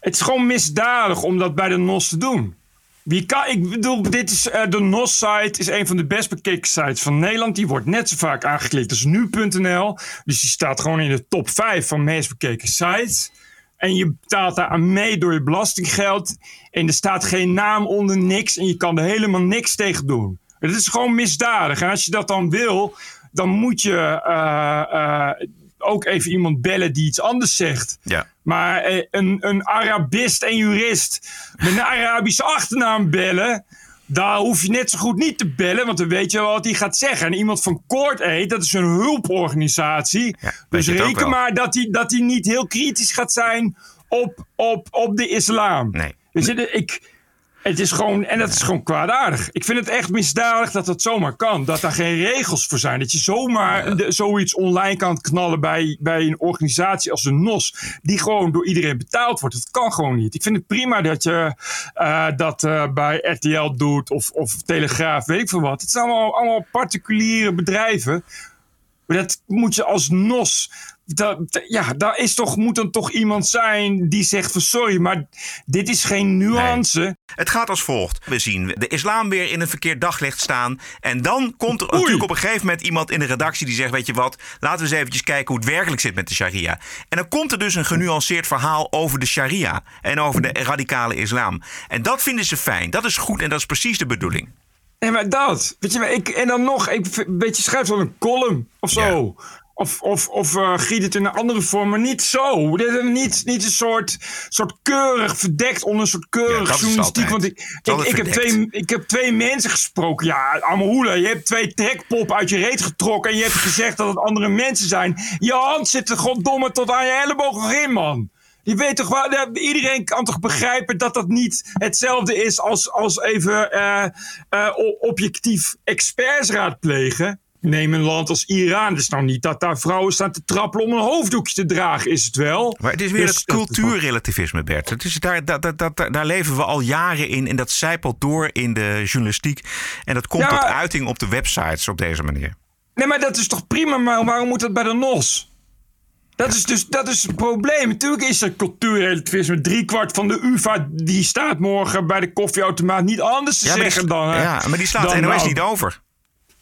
het is gewoon misdadig om dat bij de NOS te doen. Wie kan, ik bedoel, dit is, eh, de NOS-site is een van de best bekeken sites van Nederland. Die wordt net zo vaak aangeklikt als nu.nl. Dus die staat gewoon in de top 5 van meest bekeken sites. En je betaalt daar aan mee door je belastinggeld. En er staat geen naam onder, niks. En je kan er helemaal niks tegen doen. Het is gewoon misdadig. En als je dat dan wil, dan moet je eh, eh, ook even iemand bellen die iets anders zegt. Ja. Maar eh, een, een Arabist en jurist met een Arabische achternaam bellen. Daar hoef je net zo goed niet te bellen, want dan weet je wel wat hij gaat zeggen. En iemand van Court Aid, dat is een hulporganisatie. dus reken maar dat hij, dat hij niet heel kritisch gaat zijn op, op, op de islam. Nee. Dus ik, het is gewoon, en dat is gewoon kwaadaardig. Ik vind het echt misdadig dat dat zomaar kan. Dat daar geen regels voor zijn. Dat je zomaar de- zoiets online kan knallen bij, bij een organisatie als de NOS. Die gewoon door iedereen betaald wordt. Dat kan gewoon niet. Ik vind het prima dat je eh, dat eh, bij RTL doet of, of Telegraaf, weet ik veel wat. Het zijn allemaal, allemaal particuliere bedrijven. Maar dat moet je als NOS. Ja, daar is toch, moet dan toch iemand zijn die zegt van sorry, maar dit is geen nuance. Het gaat als volgt. We zien de islam weer in een verkeerd daglicht staan. En dan komt er natuurlijk op een gegeven moment iemand in de redactie die zegt: Weet je wat, laten we eens eventjes kijken hoe het werkelijk zit met de sharia. En dan komt er dus een genuanceerd verhaal over de sharia en over de radicale islam. En dat vinden ze fijn. Dat is goed en dat is precies de bedoeling. Nee, maar dat. Weet je, maar ik, en dan nog, ik weet je, schrijf een column of zo. Of, of, of eh, giet het in een andere vorm, maar niet zo. Niet, niet een soort, soort keurig verdekt onder een soort keurig journalistiek. Want ik, ik, heb twee, ik heb twee mensen gesproken. Ja, Amahula, je hebt twee trekpoppen uit je reet getrokken. En je hebt gezegd dat het andere mensen zijn. Je hand zit er goddomme tot aan je elleboog nog in, man. Je weet toch wel, ja, iedereen kan toch begrijpen dat dat niet hetzelfde is als, als even eh, eh, objectief experts raadplegen. Neem een land als Iran. Is nou niet dat daar vrouwen staan te trappelen om een hoofddoekje te dragen, is het wel. Maar het is weer Dus het cultuurrelativisme, Bert. Het is daar, dat, dat, dat, daar leven we al jaren in. En dat zijpelt door in de journalistiek. En dat komt Ja, tot uiting op de websites op deze manier. Nee, maar dat is toch prima, maar waarom moet dat bij de NOS? Dat is dus dat is het probleem. Natuurlijk is er cultuurrelativisme. Drie kwart van de UvA die staat morgen bij de koffieautomaat niet anders te Ja, maar die, zeggen dan. ja, maar die slaat dan de NOS nou- niet over.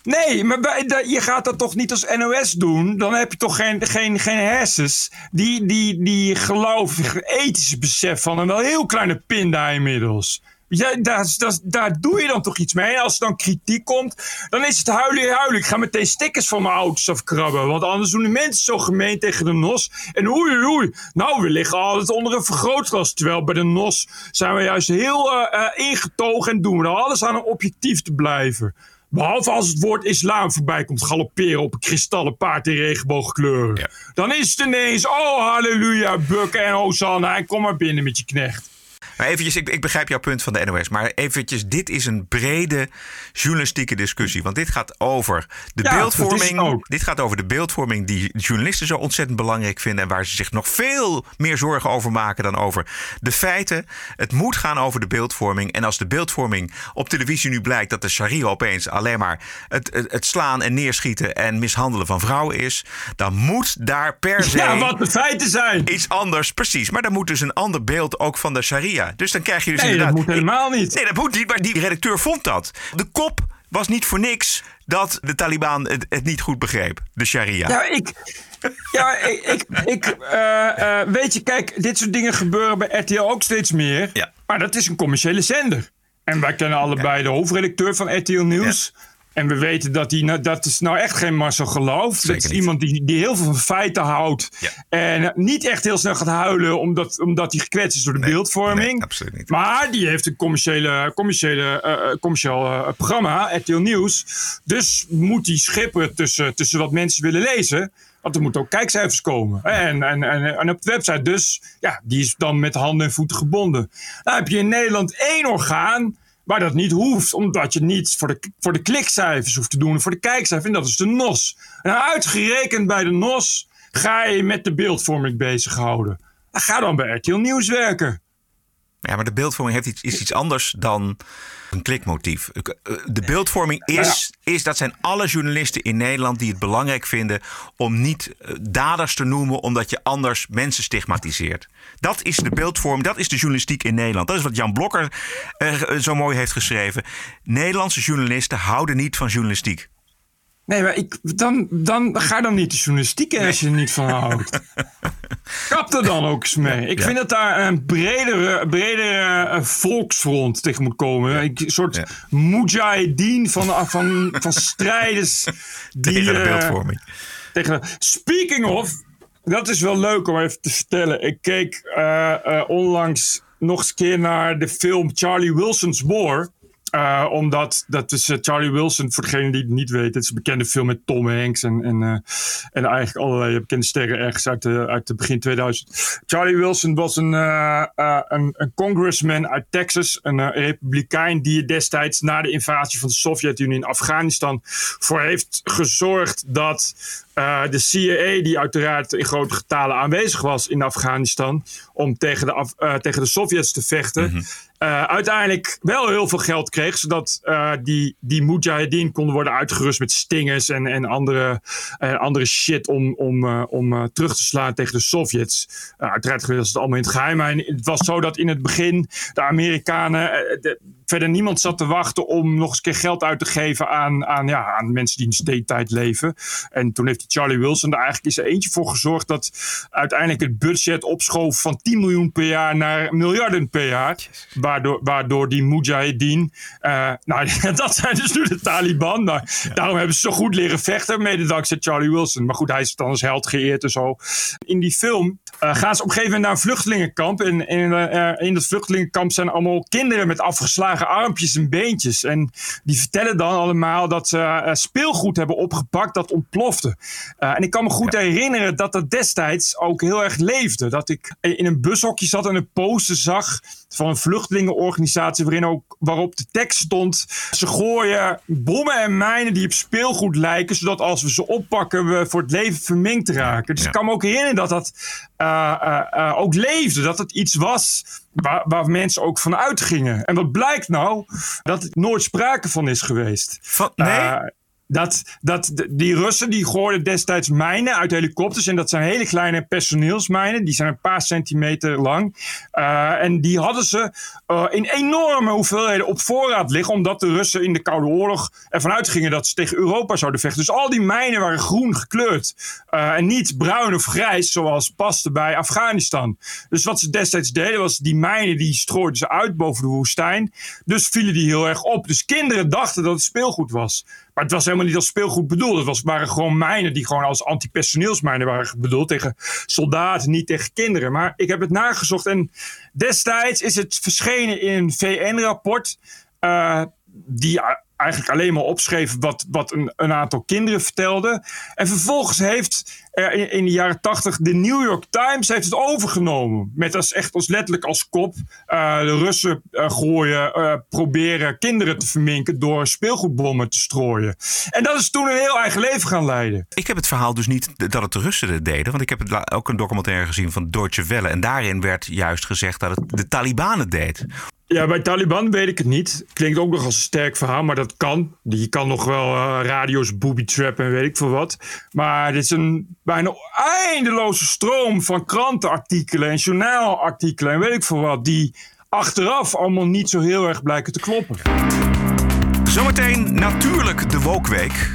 Nee, maar bij, je gaat dat toch niet als NOS doen? Dan heb je toch geen, geen, geen hersens die, die, die geloof, ethische besef van een wel heel kleine pinda inmiddels. Ja, daar, daar, daar doe je dan toch iets mee. En als er dan kritiek komt, dan is het huilen, huilen. Ik ga meteen stickers van mijn auto's afkrabben. Want anders doen de mensen zo gemeen tegen de NOS. En oei, oei, oei. Nou, we liggen altijd onder een vergrootglas. Terwijl bij de NOS zijn we juist heel eh, eh, ingetogen en doen we er alles aan om objectief te blijven. Behalve als het woord islam voorbij komt galopperen op een kristallen paard in regenboogkleuren. Dan is het ineens, oh halleluja, bukken en hosanna en kom maar binnen met je knecht. Maar eventjes, ik, ik begrijp jouw punt van de NOS. Maar eventjes, dit is een brede journalistieke discussie. Want dit gaat over de Ja, beeldvorming. Dit gaat over de beeldvorming die journalisten zo ontzettend belangrijk vinden. En waar ze zich nog veel meer zorgen over maken dan over de feiten. Het moet gaan over de beeldvorming. En als de beeldvorming op televisie nu blijkt dat de sharia opeens alleen maar het, het, het slaan en neerschieten en mishandelen van vrouwen is. Dan moet daar per se. Ja, wat de feiten zijn. Iets anders, precies. Maar dan moet dus een ander beeld ook van de sharia. Dus dan krijg je dus Nee, dat inderdaad... moet helemaal niet. Nee, dat moet niet, maar die redacteur vond dat. De kop was niet voor niks dat de Taliban het, het niet goed begreep, de sharia. Ja, ik. Ja, ik, ik, ik eh, eh, weet je, kijk, dit soort dingen gebeuren bij RTL ook steeds meer. Ja. Maar dat is een commerciële zender. En wij kennen allebei de hoofdredacteur van RTL Nieuws. En we weten dat die, nou- dat is nou echt geen Marcel Geloof. dat is niet. iemand die, die heel veel van feiten houdt. En niet echt heel snel gaat huilen omdat, omdat hij gekwetst is door de beeldvorming. nee, absoluut niet. Maar die heeft een commerciële, commerciële, eh, commercieel eh, programma, RTL Nieuws. Dus moet die schipperen tussen, tussen wat mensen willen lezen. Want er moeten ook kijkcijfers komen. En, en, en, en op de website dus, ja, die is dan met handen en voeten gebonden. Dan heb je in Nederland één orgaan Maar dat niet hoeft, omdat je niet voor de, voor de klikcijfers hoeft te doen, voor de kijkcijfers. En dat is de NOS. En uitgerekend bij de NOS ga je met de beeldvorming bezighouden. Ga dan bij RTL Nieuws werken. Ja, maar de beeldvorming heeft iets, is iets anders dan een klikmotief. De beeldvorming is, is, dat zijn alle journalisten in Nederland die het belangrijk vinden om niet eh, daders te noemen, omdat je anders mensen stigmatiseert. Dat is de beeldvorming, dat is de journalistiek in Nederland. Dat is wat Jan Blokker uh, zo mooi heeft geschreven. Nederlandse journalisten houden niet van journalistiek. Nee, maar ik, dan, dan ga dan niet de journalistiek als je er niet van houdt. Kap er dan ook eens mee. Ik vind dat daar een bredere, bredere uh, volksfront tegen moet komen. Een soort ja. mujahideen van, van, van strijders. Die, tegen de beeldvorming. Uh, tegen de, speaking of, dat is wel leuk om even te vertellen. Ik keek uh, onlangs nog eens keer naar de film Charlie Wilson's War. Uh, omdat dat is uh, Charlie Wilson, voor degene die het niet weet, het is een bekende film met Tom Hanks en, en, uh, en eigenlijk allerlei bekende sterren ergens uit de, uit de begin 2000. Charlie Wilson was een, een, een, congressman uit Texas, een republikein die destijds na de invasie van de Sovjet-Unie in Afghanistan voor heeft gezorgd dat de CIA, die uiteraard in grote getalen aanwezig was in Afghanistan om tegen de, Af tegen de Sovjets te vechten. -hmm. Uh, uiteindelijk wel heel veel geld kreeg, zodat uh, die, die Mujahideen konden worden uitgerust met stingers en, en andere, uh, andere shit om, om, om terug te slaan tegen de Sovjets. uiteraard was het allemaal in het geheim. Het was zo dat in het begin de Amerikanen de, verder niemand zat te wachten om nog eens een keer geld uit te geven aan, aan, ja, aan mensen die in steentijd leven. En toen heeft die Charlie Wilson er eigenlijk eens eentje voor gezorgd dat uiteindelijk het budget opschoof van 10 miljoen per jaar naar miljarden per jaar. Waardoor, waardoor die Mujahideen, uh, nou dat zijn dus nu de Taliban. Ja. Daarom hebben ze zo goed leren vechten, mede dankzij Charlie Wilson. Maar goed, hij is dan als held geëerd en zo. In die film uh, gaan ze op een gegeven moment naar een vluchtelingenkamp. En in, uh, in dat vluchtelingenkamp zijn allemaal kinderen met afgeslagen armpjes en beentjes. En die vertellen dan allemaal dat ze uh, speelgoed hebben opgepakt dat ontplofte. Uh, en ik kan me goed ja. herinneren dat dat destijds ook heel erg leefde. Dat ik in een bushokje zat en een poster zag van een vluchtelingenorganisatie waarin ook, waarop de tekst stond. Ze gooien bommen en mijnen die op speelgoed lijken, zodat als we ze oppakken we voor het leven verminkt raken. Dus ja. ik kan me ook herinneren dat dat uh, ook leefde. Dat het iets was waar, waar, mensen ook van uitgingen. En wat blijkt nou? Dat er nooit sprake van is geweest. Van, nee? Dat, dat die Russen die gooiden destijds mijnen uit helikopters. En dat zijn hele kleine personeelsmijnen. Die zijn een paar centimeter lang. Uh, en die hadden ze uh, in enorme hoeveelheden op voorraad liggen. Omdat de Russen in de Koude Oorlog ervan uitgingen dat ze tegen Europa zouden vechten. Dus al die mijnen waren groen gekleurd. Uh, en niet bruin of grijs zoals paste bij Afghanistan. Dus wat ze destijds deden was die mijnen die strooiden ze uit boven de woestijn. Dus vielen die heel erg op. Dus kinderen dachten dat het speelgoed was. Maar het was helemaal niet als speelgoed bedoeld. Het was, waren gewoon mijnen die gewoon als antipersoneelsmijnen waren bedoeld. Tegen soldaten, niet tegen kinderen. Maar ik heb het nagezocht en destijds is het verschenen in een VN-rapport. Uh, die eigenlijk alleen maar opschreef wat, wat een, een aantal kinderen vertelden. En vervolgens heeft er in, de jaren tachtig de New York Times heeft het overgenomen. Met als echt als letterlijk als kop uh, de Russen uh, gooien, uh, proberen kinderen te verminken door speelgoedbommen te strooien. En dat is toen een heel eigen leven gaan leiden. Ik heb het verhaal dus niet dat het de Russen deden. Want ik heb het ook een documentaire gezien van Deutsche Welle. En daarin werd juist gezegd dat het de Taliban het deed. Ja, bij Taliban weet ik het niet. Klinkt ook nog als een sterk verhaal, maar dat kan. Je kan nog wel uh, radio's booby trap en weet ik veel wat. Maar dit is een bijna eindeloze stroom van krantenartikelen en journaalartikelen en weet ik veel wat. Die achteraf allemaal niet zo heel erg blijken te kloppen. Zometeen natuurlijk de Wokweek.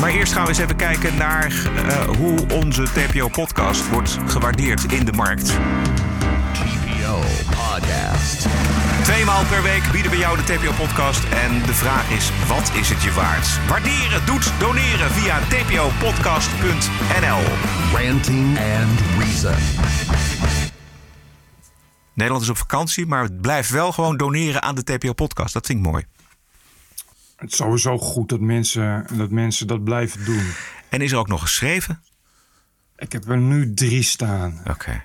Maar eerst gaan we eens even kijken naar uh, hoe onze TPO-podcast wordt gewaardeerd in de markt. TPO Podcast. Tweemaal per week bieden we jou de TPO-podcast. En de vraag is, wat is het je waard? Waarderen doet doneren via tpopodcast.nl. Ranting and Reason. Nederland is op vakantie, maar het blijft wel gewoon doneren aan de TPO-podcast. Dat vind ik mooi. Het is sowieso goed dat mensen dat, mensen dat blijven doen. En is er ook nog geschreven? Ik heb er nu drie staan. Oké. Okay.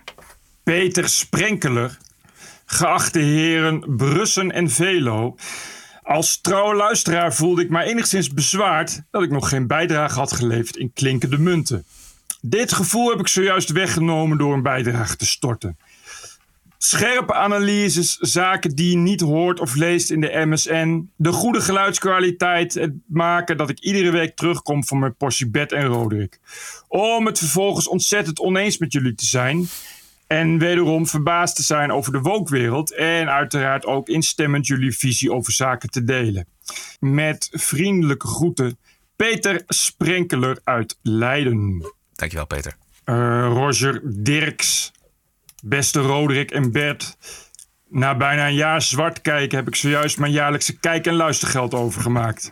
Peter Sprenkeler geachte heren Brussen en Velo. Als trouwe luisteraar voelde ik mij enigszins bezwaard dat ik nog geen bijdrage had geleverd in klinkende munten. Dit gevoel heb ik zojuist weggenomen door een bijdrage te storten. Scherpe analyses, zaken die je niet hoort of leest in de MSN. De goede geluidskwaliteit, het maken dat ik iedere week terugkom van mijn portie bed en Roderick. Om het vervolgens ontzettend oneens met jullie te zijn. En wederom verbaasd te zijn over de wokwereld. En uiteraard ook instemmend jullie visie over zaken te delen. Met vriendelijke groeten, Peter Sprenkeler uit Leiden. Dankjewel, Peter. Uh, Roger Dirks. Beste Roderick en Bert. Na bijna een jaar zwart kijken heb ik zojuist mijn jaarlijkse kijk- en luistergeld overgemaakt.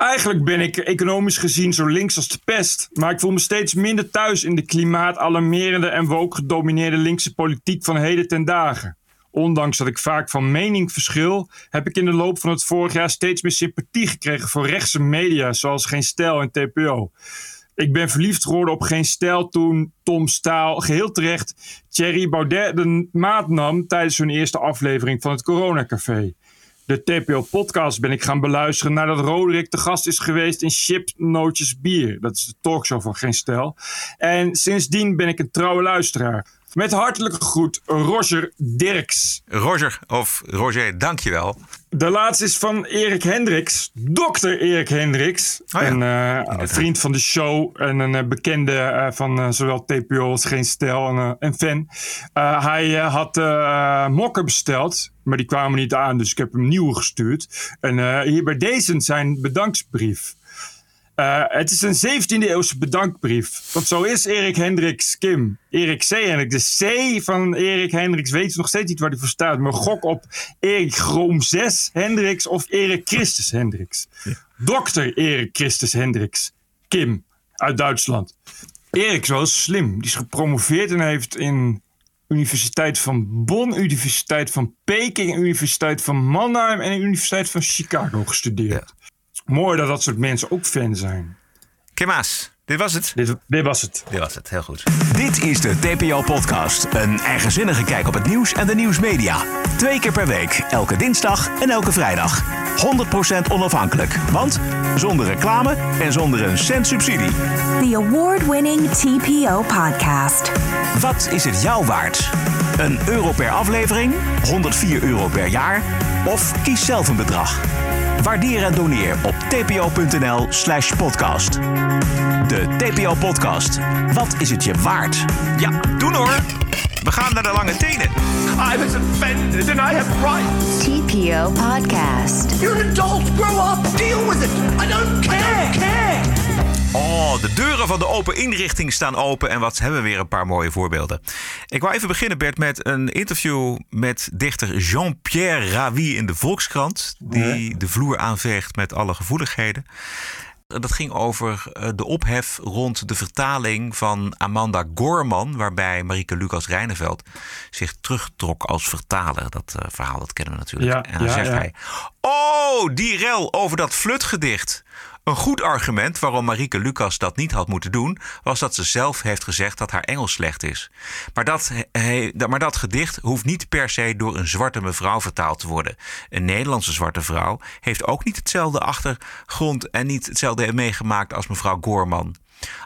Eigenlijk ben ik economisch gezien zo links als de pest. Maar ik voel me steeds minder thuis in de klimaatalarmerende en woke gedomineerde linkse politiek van heden ten dagen. Ondanks dat ik vaak van mening verschil, heb ik in de loop van het vorig jaar steeds meer sympathie gekregen voor rechtse media zoals Geen Stijl en TPO. Ik ben verliefd geworden op Geen Stijl toen Tom Staal geheel terecht Thierry Baudet de maat nam tijdens hun eerste aflevering van het Coronacafé. De TPO-podcast ben ik gaan beluisteren nadat Roderick te gast is geweest in Chip Nootjes Bier. Dat is de talkshow van Geen Stijl. En sindsdien ben ik een trouwe luisteraar. Met hartelijke groet, Roger Dirks. Roger, of Roger, dankjewel. De laatste is van Erik Hendricks, dokter Erik Hendricks. Oh ja, een uh, vriend van de show en een uh, bekende uh, van zowel TPO als Geen Stijl en, en fan. hij had mokken besteld, maar die kwamen niet aan, dus ik heb hem nieuwe gestuurd. En hier bij deze zijn bedanksbrief. Uh, het is een 17e eeuwse bedankbrief. Want zo is Erik Hendricks Kim. Erik C. Hendricks. De C van Erik Hendricks weet nog steeds niet waar hij voor staat. Maar gok op Erik Groom 6 Hendricks of Erik Christus Hendricks. Ja. Dokter Erik Christus Hendricks. Kim uit Duitsland. Erik is wel slim. Die is gepromoveerd en heeft in Universiteit van Bonn, Universiteit van Peking, Universiteit van Mannheim en de Universiteit van Chicago gestudeerd. Ja. Mooi dat dat soort mensen ook fan zijn. Kimaas, dit was het. Dit, dit, was het. Dit was het, heel goed. Dit is de TPO-podcast. Een eigenzinnige kijk op het nieuws en de nieuwsmedia. Twee keer per week, elke dinsdag en elke vrijdag. 100% onafhankelijk, want zonder reclame en zonder een cent subsidie. The award-winning TPO podcast. Wat is het jou waard? Een euro per aflevering, 104 euro per jaar of kies zelf een bedrag. Waardeer en doneer op tpo.nl slash podcast. De TPO-podcast. Wat is het je waard? Ja, doen hoor. We gaan naar de lange tenen. I was offended and I have rights. TPO Podcast. You're an adult. Grow up. Deal with it. I don't care. I don't care. Oh, de deuren van de open inrichting staan open en wat hebben we weer een paar mooie voorbeelden. Ik wou even beginnen, Bert, met een interview met dichter Jean-Pierre Ravi in de Volkskrant, die de vloer aanveegt met alle gevoeligheden. Dat ging over eh, de ophef rond de vertaling van Amanda Gorman, waarbij Marieke Lucas Rijneveld zich terugtrok als vertaler. Dat uh, verhaal dat kennen we natuurlijk. Ja, en dan ja, zegt ja. hij: Oh, die rel over dat flutgedicht. Een goed argument waarom Marieke Lucas dat niet had moeten doen, was dat ze zelf heeft gezegd dat haar Engels slecht is. Maar dat, maar dat gedicht hoeft niet per se door een zwarte mevrouw vertaald te worden. Een Nederlandse zwarte vrouw heeft ook niet hetzelfde achtergrond en niet hetzelfde meegemaakt als mevrouw Gorman.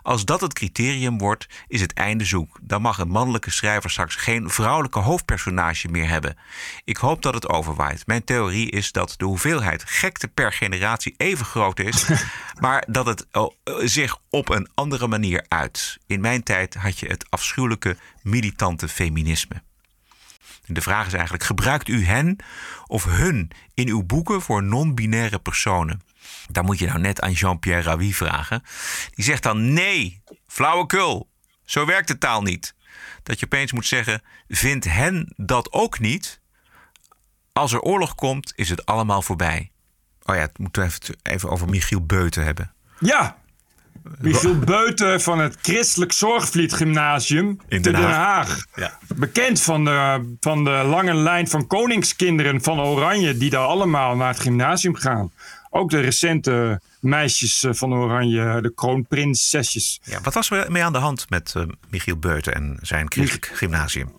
Als dat het criterium wordt, is het einde zoek. Dan mag een mannelijke schrijver straks geen vrouwelijke hoofdpersonage meer hebben. Ik hoop dat het overwaait. Mijn theorie is dat de hoeveelheid gekte per generatie even groot is, maar dat het zich op een andere manier uit. In mijn tijd had je het afschuwelijke militante feminisme. De vraag is eigenlijk: gebruikt u hen of hun in uw boeken voor non-binaire personen? Daar moet je nou net aan Jean-Pierre Ravi vragen. Die zegt dan nee, flauwekul. Zo werkt de taal niet. Dat je opeens moet zeggen, vindt hen dat ook niet? Als er oorlog komt, is het allemaal voorbij. Oh ja, het moeten we even, over Michiel Beuten hebben. Ja, Michiel Beuten van het Christelijk Zorgvliet Gymnasium In Den Den Haag. Haag. Ja. Bekend van de, van de lange lijn van koningskinderen van Oranje die daar allemaal naar het gymnasium gaan. Ook de recente meisjes eh, van Oranje, de kroonprinsesjes. Ja, wat was er mee aan de hand met uh, Michiel Beuten en zijn christelijk gymnasium?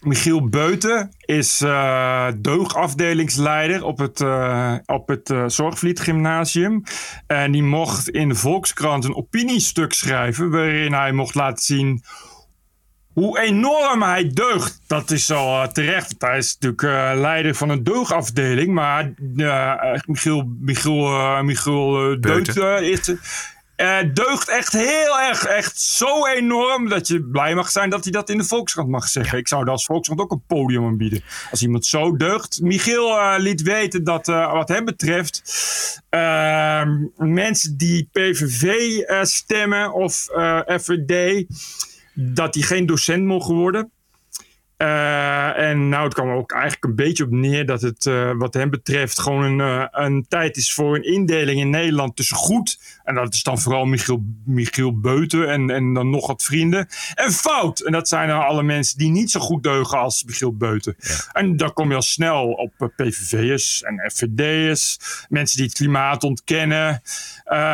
Michiel Beuten is uh, deugafdelingsleider op het, uh, op het uh, Zorgvliet Gymnasium. En die mocht in de Volkskrant een opiniestuk schrijven... waarin hij mocht laten zien hoe enorm hij deugt. Dat is al terecht. Hij is natuurlijk leider van een deugafdeling. Maar Michiel, Michiel, Michiel Deut is uh, deugt echt heel erg, echt zo enorm dat je blij mag zijn dat hij dat in de Volkskrant mag zeggen. Ik zou dat als Volkskrant ook een podium aanbieden. Als iemand zo deugt. Michiel uh, liet weten dat uh, wat hem betreft ehm, mensen die PVV stemmen of FVD, dat die geen docent mogen worden. Uh, en nou, het kwam er ook eigenlijk een beetje op neer dat het uh, wat hem betreft gewoon een, uh, een tijd is voor een indeling in Nederland tussen goed, en dat is dan vooral Michiel, Michiel Beuten en, en dan nog wat vrienden, en fout. En dat zijn dan alle mensen die niet zo goed deugen als Michiel Beuten. Ja. En dan kom je al snel op PVV'ers en FVD'ers, mensen die het klimaat ontkennen,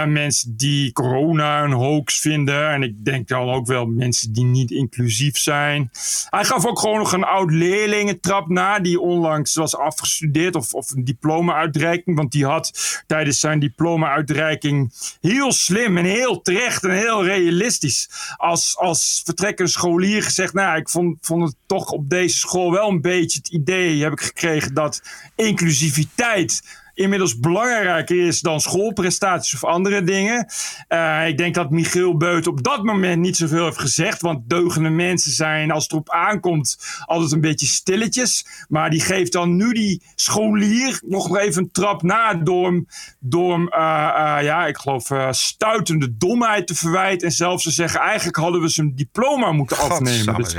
mensen die corona een hoax vinden, en ik denk dan ook wel mensen die niet inclusief zijn. Hij gaf ook gewoon nog een oud leerlingentrap na, die onlangs was afgestudeerd of, of een diploma-uitreiking. Want die had tijdens zijn diploma-uitreiking heel slim en heel terecht en heel realistisch als, als vertrekkende scholier gezegd: Nou, ik vond, vond het toch op deze school wel een beetje het idee heb ik gekregen dat inclusiviteit inmiddels belangrijker is dan schoolprestaties of andere dingen. Uh, ik denk dat Michiel Beut op dat moment niet zoveel heeft gezegd. Want deugende mensen zijn, als het erop aankomt, altijd een beetje stilletjes. Maar die geeft dan nu die scholier nog even een trap na door hem, door hem uh, uh, ja, ik geloof, stuitende domheid te verwijten. En zelfs te zeggen, eigenlijk hadden we zijn diploma moeten afnemen. Dus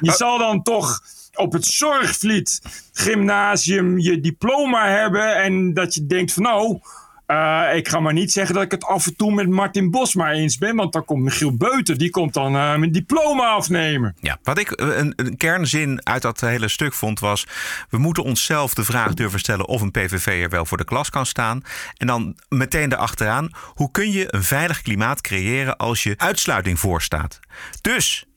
je zal dan toch op het Zorgvliet gymnasium je diploma hebben. En dat je denkt van nou, uh, ik ga maar niet zeggen dat ik het af en toe met Martin Bosma eens ben. Want dan komt Michiel Beuten, die komt dan uh, mijn diploma afnemen. Ja, wat ik een, een, kernzin uit dat hele stuk vond was... we moeten onszelf de vraag durven stellen of een PVV'er wel voor de klas kan staan. En dan meteen erachteraan, hoe kun je een veilig klimaat creëren als je uitsluiting voorstaat? Dus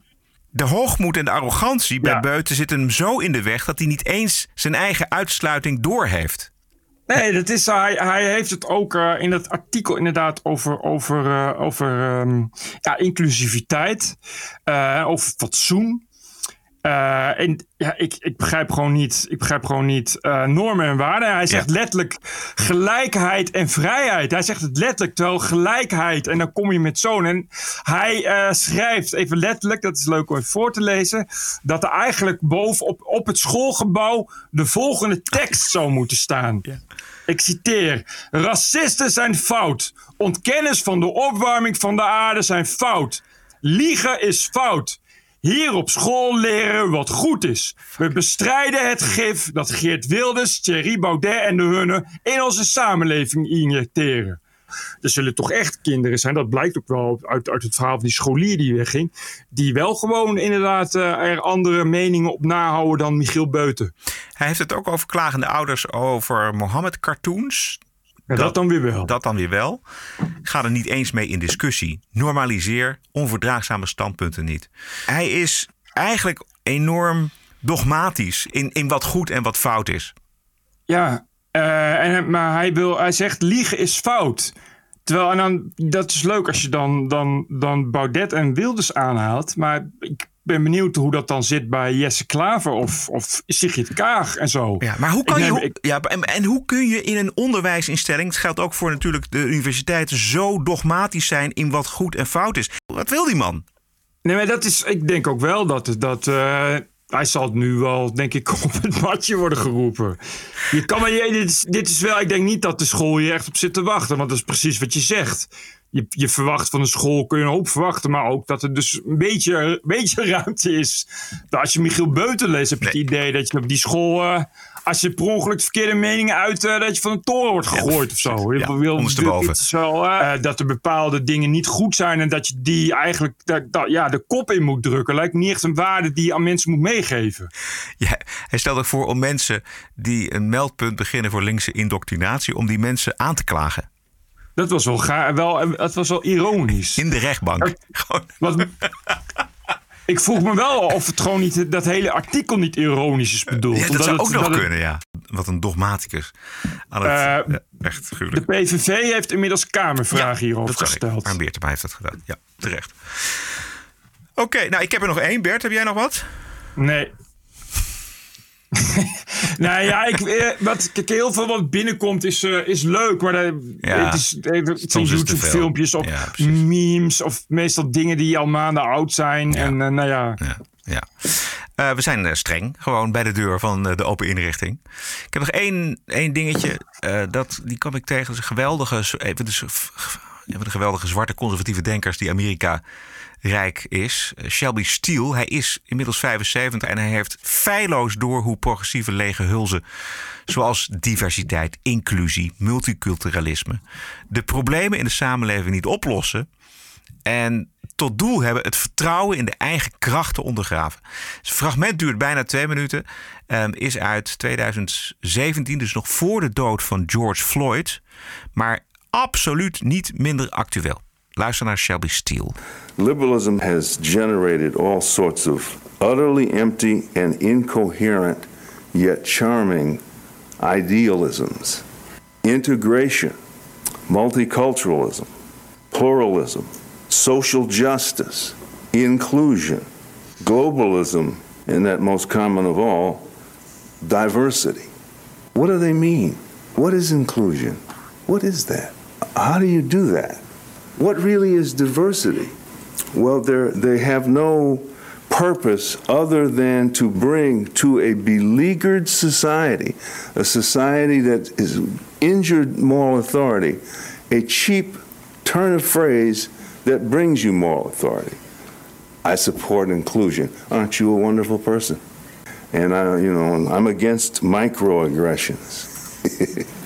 de hoogmoed en de arrogantie bij ja. Beuten zitten hem zo in de weg dat hij niet eens zijn eigen uitsluiting doorheeft. Nee, dat is, hij, hij heeft het ook uh, in het artikel inderdaad over, over, uh, over um, ja, inclusiviteit, uh, over fatsoen. Uh, en ja, ik, ik begrijp gewoon niet, ik begrijp gewoon niet uh, normen en waarden. Hij zegt ja. letterlijk gelijkheid en vrijheid. Hij zegt het letterlijk, terwijl gelijkheid. En dan kom je met zo'n. En hij uh, schrijft even letterlijk, dat is leuk om even voor te lezen, dat er eigenlijk bovenop op het schoolgebouw de volgende tekst zou moeten staan. Ja. Ik citeer: Racisten zijn fout. Ontkennis van de opwarming van de aarde zijn fout. Liegen is fout. Hier op school leren wat goed is. We bestrijden het gif dat Geert Wilders, Thierry Baudet en de hunne in onze samenleving injecteren. Er zullen toch echt kinderen zijn, dat blijkt ook wel uit, uit het verhaal van die scholier die wegging, die wel gewoon inderdaad uh, er andere meningen op nahouden dan Michiel Beuten. Hij heeft het ook over klagende ouders over Mohammed-cartoons. Dat, dat, dan weer wel. Dat dan weer wel. Ga er niet eens mee in discussie. Normaliseer onverdraagzame standpunten niet. Hij is eigenlijk enorm dogmatisch in, in wat goed en wat fout is. Ja, uh, en, maar hij, wil, hij zegt liegen is fout. Terwijl, en dan, dat is leuk als je dan, dan, dan Baudet en Wilders aanhaalt. Maar ik ben benieuwd hoe dat dan zit bij Jesse Klaver of, of Sigrid Kaag en zo. Ja, maar hoe kan neem, je, ik, ja, en, en hoe kun je in een onderwijsinstelling, het geldt ook voor natuurlijk de universiteiten, zo dogmatisch zijn in wat goed en fout is? Wat wil die man? Nee, maar dat is, ik denk ook wel dat, dat uh, hij zal nu wel, denk ik, op het matje worden geroepen. Je kan maar, dit, is, dit is wel, ik denk niet dat de school hier echt op zit te wachten, want dat is precies wat je zegt je, je verwacht van een school, kun je een hoop verwachten, maar ook dat er dus een beetje, een beetje ruimte is. Als je Michiel Beuten leest, heb je nee. het idee dat je op die school, uh, als je per ongeluk verkeerde meningen uit, uh, dat je van een toren wordt gegooid ja. of zo. Je ja, wil, ondersteboven. Zo, uh, dat er bepaalde dingen niet goed zijn en dat je die eigenlijk dat, dat, ja, de kop in moet drukken. Lijkt niet echt een waarde die je aan mensen moet meegeven. Ja, hij stelt ook voor om mensen die een meldpunt beginnen voor linkse indoctrinatie, om die mensen aan te klagen. Dat was wel, ga, wel, dat was wel ironisch. In de rechtbank. Wat, Ik vroeg me wel of het gewoon niet, dat hele artikel niet ironisch is bedoeld. Ja, dat Omdat zou het- ook nog het- kunnen, ja. Wat een dogmaticus. Aan het, Eh, ja, echt De gruwelijk. PVV heeft inmiddels kamervragen hierover dat zag ik. gesteld. Beertema heeft dat gedaan. Ja, terecht. Oké, nou ik heb er nog één. Bert, heb jij nog wat? Nee. Nou ja, ik, eh, wat, kijk, heel veel wat binnenkomt is, eh, is leuk. Maar eh, Ja, het, is, eh, het zijn is het te veel. YouTube-filmpjes of Ja, precies. memes. Of meestal dingen die al maanden oud zijn. En eh, nou ja, Ja. ja. Eh, we zijn eh, streng, gewoon bij de deur van eh, de open inrichting. Ik heb nog één, één dingetje. eh, dat, die kwam ik tegen. Dat is een geweldige, zo- even de, een van de geweldige zwarte conservatieve denkers die Amerika rijk is. Eh, Shelby Steele. Hij is inmiddels 75 en hij heeft feilloos door hoe progressieve lege hulzen, zoals diversiteit, inclusie, multiculturalisme, de problemen in de samenleving niet oplossen. En tot doel hebben het vertrouwen in de eigen kracht te ondergraven. Het fragment duurt bijna twee minuten. ehm, is uit 2017, dus nog voor de dood van George Floyd. Maar absoluut niet minder actueel. Luister naar Shelby Steele. Liberalism has generated all sorts of utterly empty and incoherent yet charming idealisms. Integration, multiculturalism, pluralism, social justice, inclusion, globalism, and that most common of all, diversity. What do they mean? What is inclusion? What is that? How do you do that? What really is diversity? Well, they're, have no purpose other than to bring to a beleaguered society, a society that is injured moral authority, a cheap turn of phrase that brings you moral authority. I support inclusion. Aren't you a wonderful person? And I, you know, I'm against microaggressions.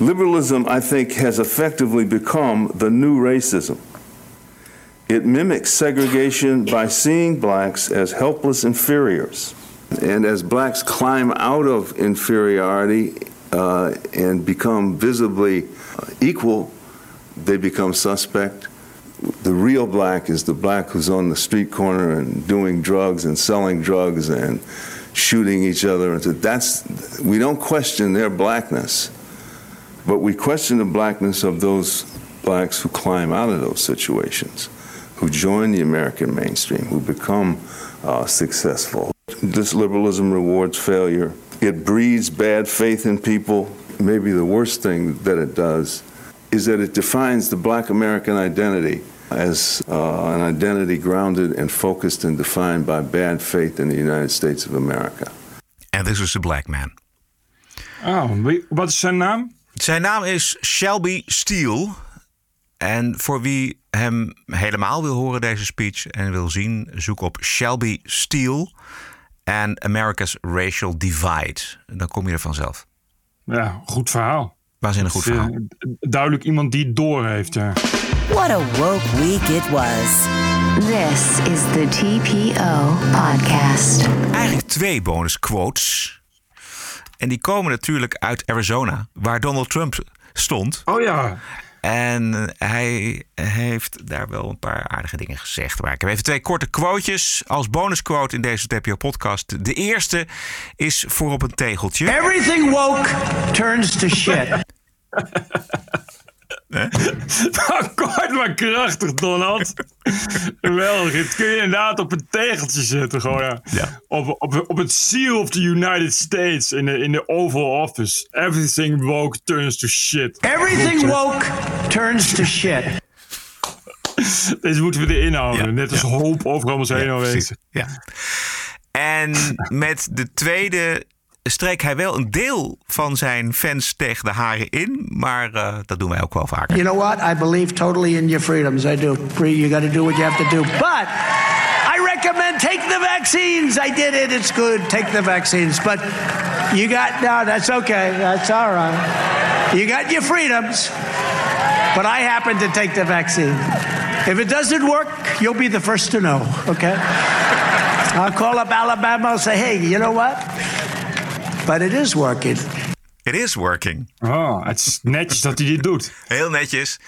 Liberalism, I think, has effectively become the new racism. It mimics segregation by seeing blacks as helpless inferiors. And as blacks climb out of inferiority uh, and become visibly uh, equal, they become suspect. The real black is the black who's on the street corner and doing drugs and selling drugs and shooting each other. That's we don't question their blackness, but we question the blackness of those blacks who climb out of those situations, who join the American mainstream, who become uh, successful. This liberalism rewards failure. It breeds bad faith in people. Maybe the worst thing that it does is that it defines the black American identity as uh, an identity grounded and focused and defined by bad faith in the United States of America. And this is a black man. Oh, wie- wat is zijn naam? Zijn naam is Shelby Steele. En voor wie hem helemaal wil horen, deze speech, en wil zien, zoek op Shelby Steele en America's Racial Divide. Dan kom je er vanzelf. Ja, goed verhaal. Waanzinnig goed is, verhaal. eh, duidelijk iemand die het door heeft. Ja. What a woke week it was. This is the TPO podcast. Eigenlijk twee bonus quotes. En die komen natuurlijk uit Arizona, waar Donald Trump stond. Oh ja. En hij heeft daar wel een paar aardige dingen gezegd. Maar ik heb even twee korte quotejes als bonusquote in deze TPO-podcast. De eerste is voor op een tegeltje. Everything woke turns to shit. Kort maar krachtig, Donald. Geweldig. Het kun je inderdaad op een tegeltje zetten. Gewoon, ja. Op, op, op het seal of the United States in de, in de Oval Office. Everything woke turns to shit. Everything woke turns to shit. Deze moeten we erin houden. Ja, Net als hoop overal ons heen aanwezig. Ja. En met de tweede streek hij wel een deel van zijn fans tegen de haren in. Maar eh, dat doen wij ook wel vaker. You know what? I believe totally in your freedoms. I do. You got to do what you have to do. But I recommend take the vaccines. I did it. It's good. Take the vaccines. But you got no. That's okay. That's all right. You got your freedoms. But I happen to take the vaccine. If it doesn't work, you'll be the first to know. Okay. I'll call up Alabama and say, hey, you know what? But it is working. It is working. Oh, het is netjes dat hij dit doet. Heel netjes.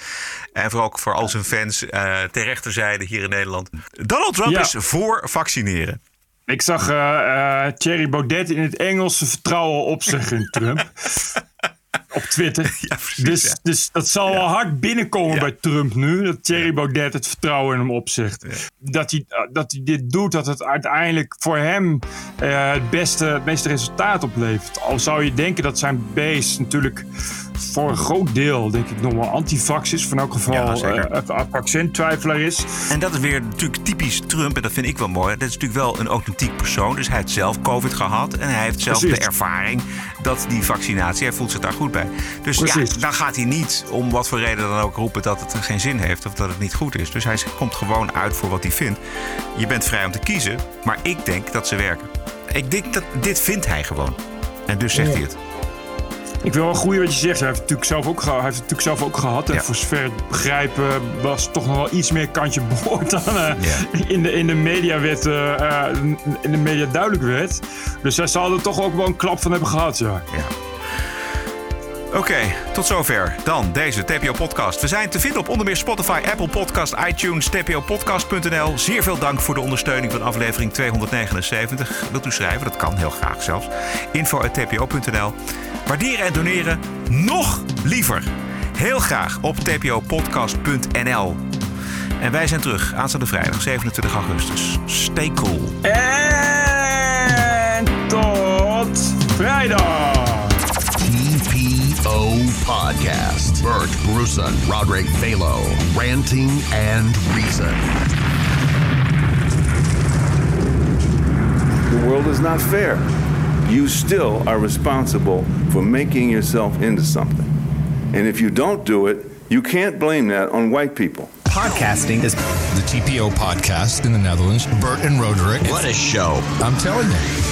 En vooral ook voor al zijn fans uh, ter rechterzijde hier in Nederland. Donald Trump Ja. is voor vaccineren. Ik zag eh, eh, Thierry Baudet in het Engels vertrouwen opzeggen in Trump. Op Twitter. dus, dus dat zal wel hard binnenkomen bij Trump nu. Dat Thierry Baudet het vertrouwen in hem opzegt. Dat, hij, dat hij dit doet, dat het uiteindelijk voor hem eh, het, beste, het meeste resultaat oplevert. Al zou je denken dat zijn base natuurlijk voor een groot deel, denk ik, nog wel antivax is. Van elk geval eh, een vaccintwijfelaar is. En dat is weer natuurlijk typisch Trump. En dat vind ik wel mooi. Dat is natuurlijk wel een authentiek persoon. Dus hij heeft zelf COVID gehad. En hij heeft zelf Precies. de ervaring dat die vaccinatie, hij voelt zich daar goed bij. Dus Precies. ja, dan gaat hij niet om wat voor reden dan ook roepen dat het geen zin heeft. Of dat het niet goed is. Dus hij komt gewoon uit voor wat hij vindt. Je bent vrij om te kiezen. Maar ik denk dat ze werken. Ik denk dat dit vindt hij gewoon. En dus zegt Ja. hij het. Ik wil wel groeien wat je zegt. Hij heeft het natuurlijk zelf ook, hij heeft het natuurlijk zelf ook gehad. En voor zover ik begrijp eh, was het toch nog wel iets meer kantje boord dan eh, in, de, in de media werd, eh, in de media duidelijk werd. Dus hij zal er toch ook wel een klap van hebben gehad, ja. Oké, tot zover. Dan deze TPO-podcast. We zijn te vinden op onder meer Spotify, Apple Podcast, iTunes, tpopodcast.nl. Zeer veel dank voor de ondersteuning van aflevering 279. Wilt u schrijven? Dat kan heel graag zelfs. info.tpo.nl. Waarderen en doneren nog liever. Heel graag op tpopodcast.nl. En wij zijn terug aanstaande vrijdag 27 augustus. Stay cool. En tot vrijdag! TPO Podcast. Bert Bruson, Roderick Balo, Ranting and Reason. The world is not fair. You still are responsible for making yourself into something. And if you don't do it, you can't blame that on white people. Podcasting is the TPO podcast in the Netherlands. Bert and Roderick. What a show. I'm telling you.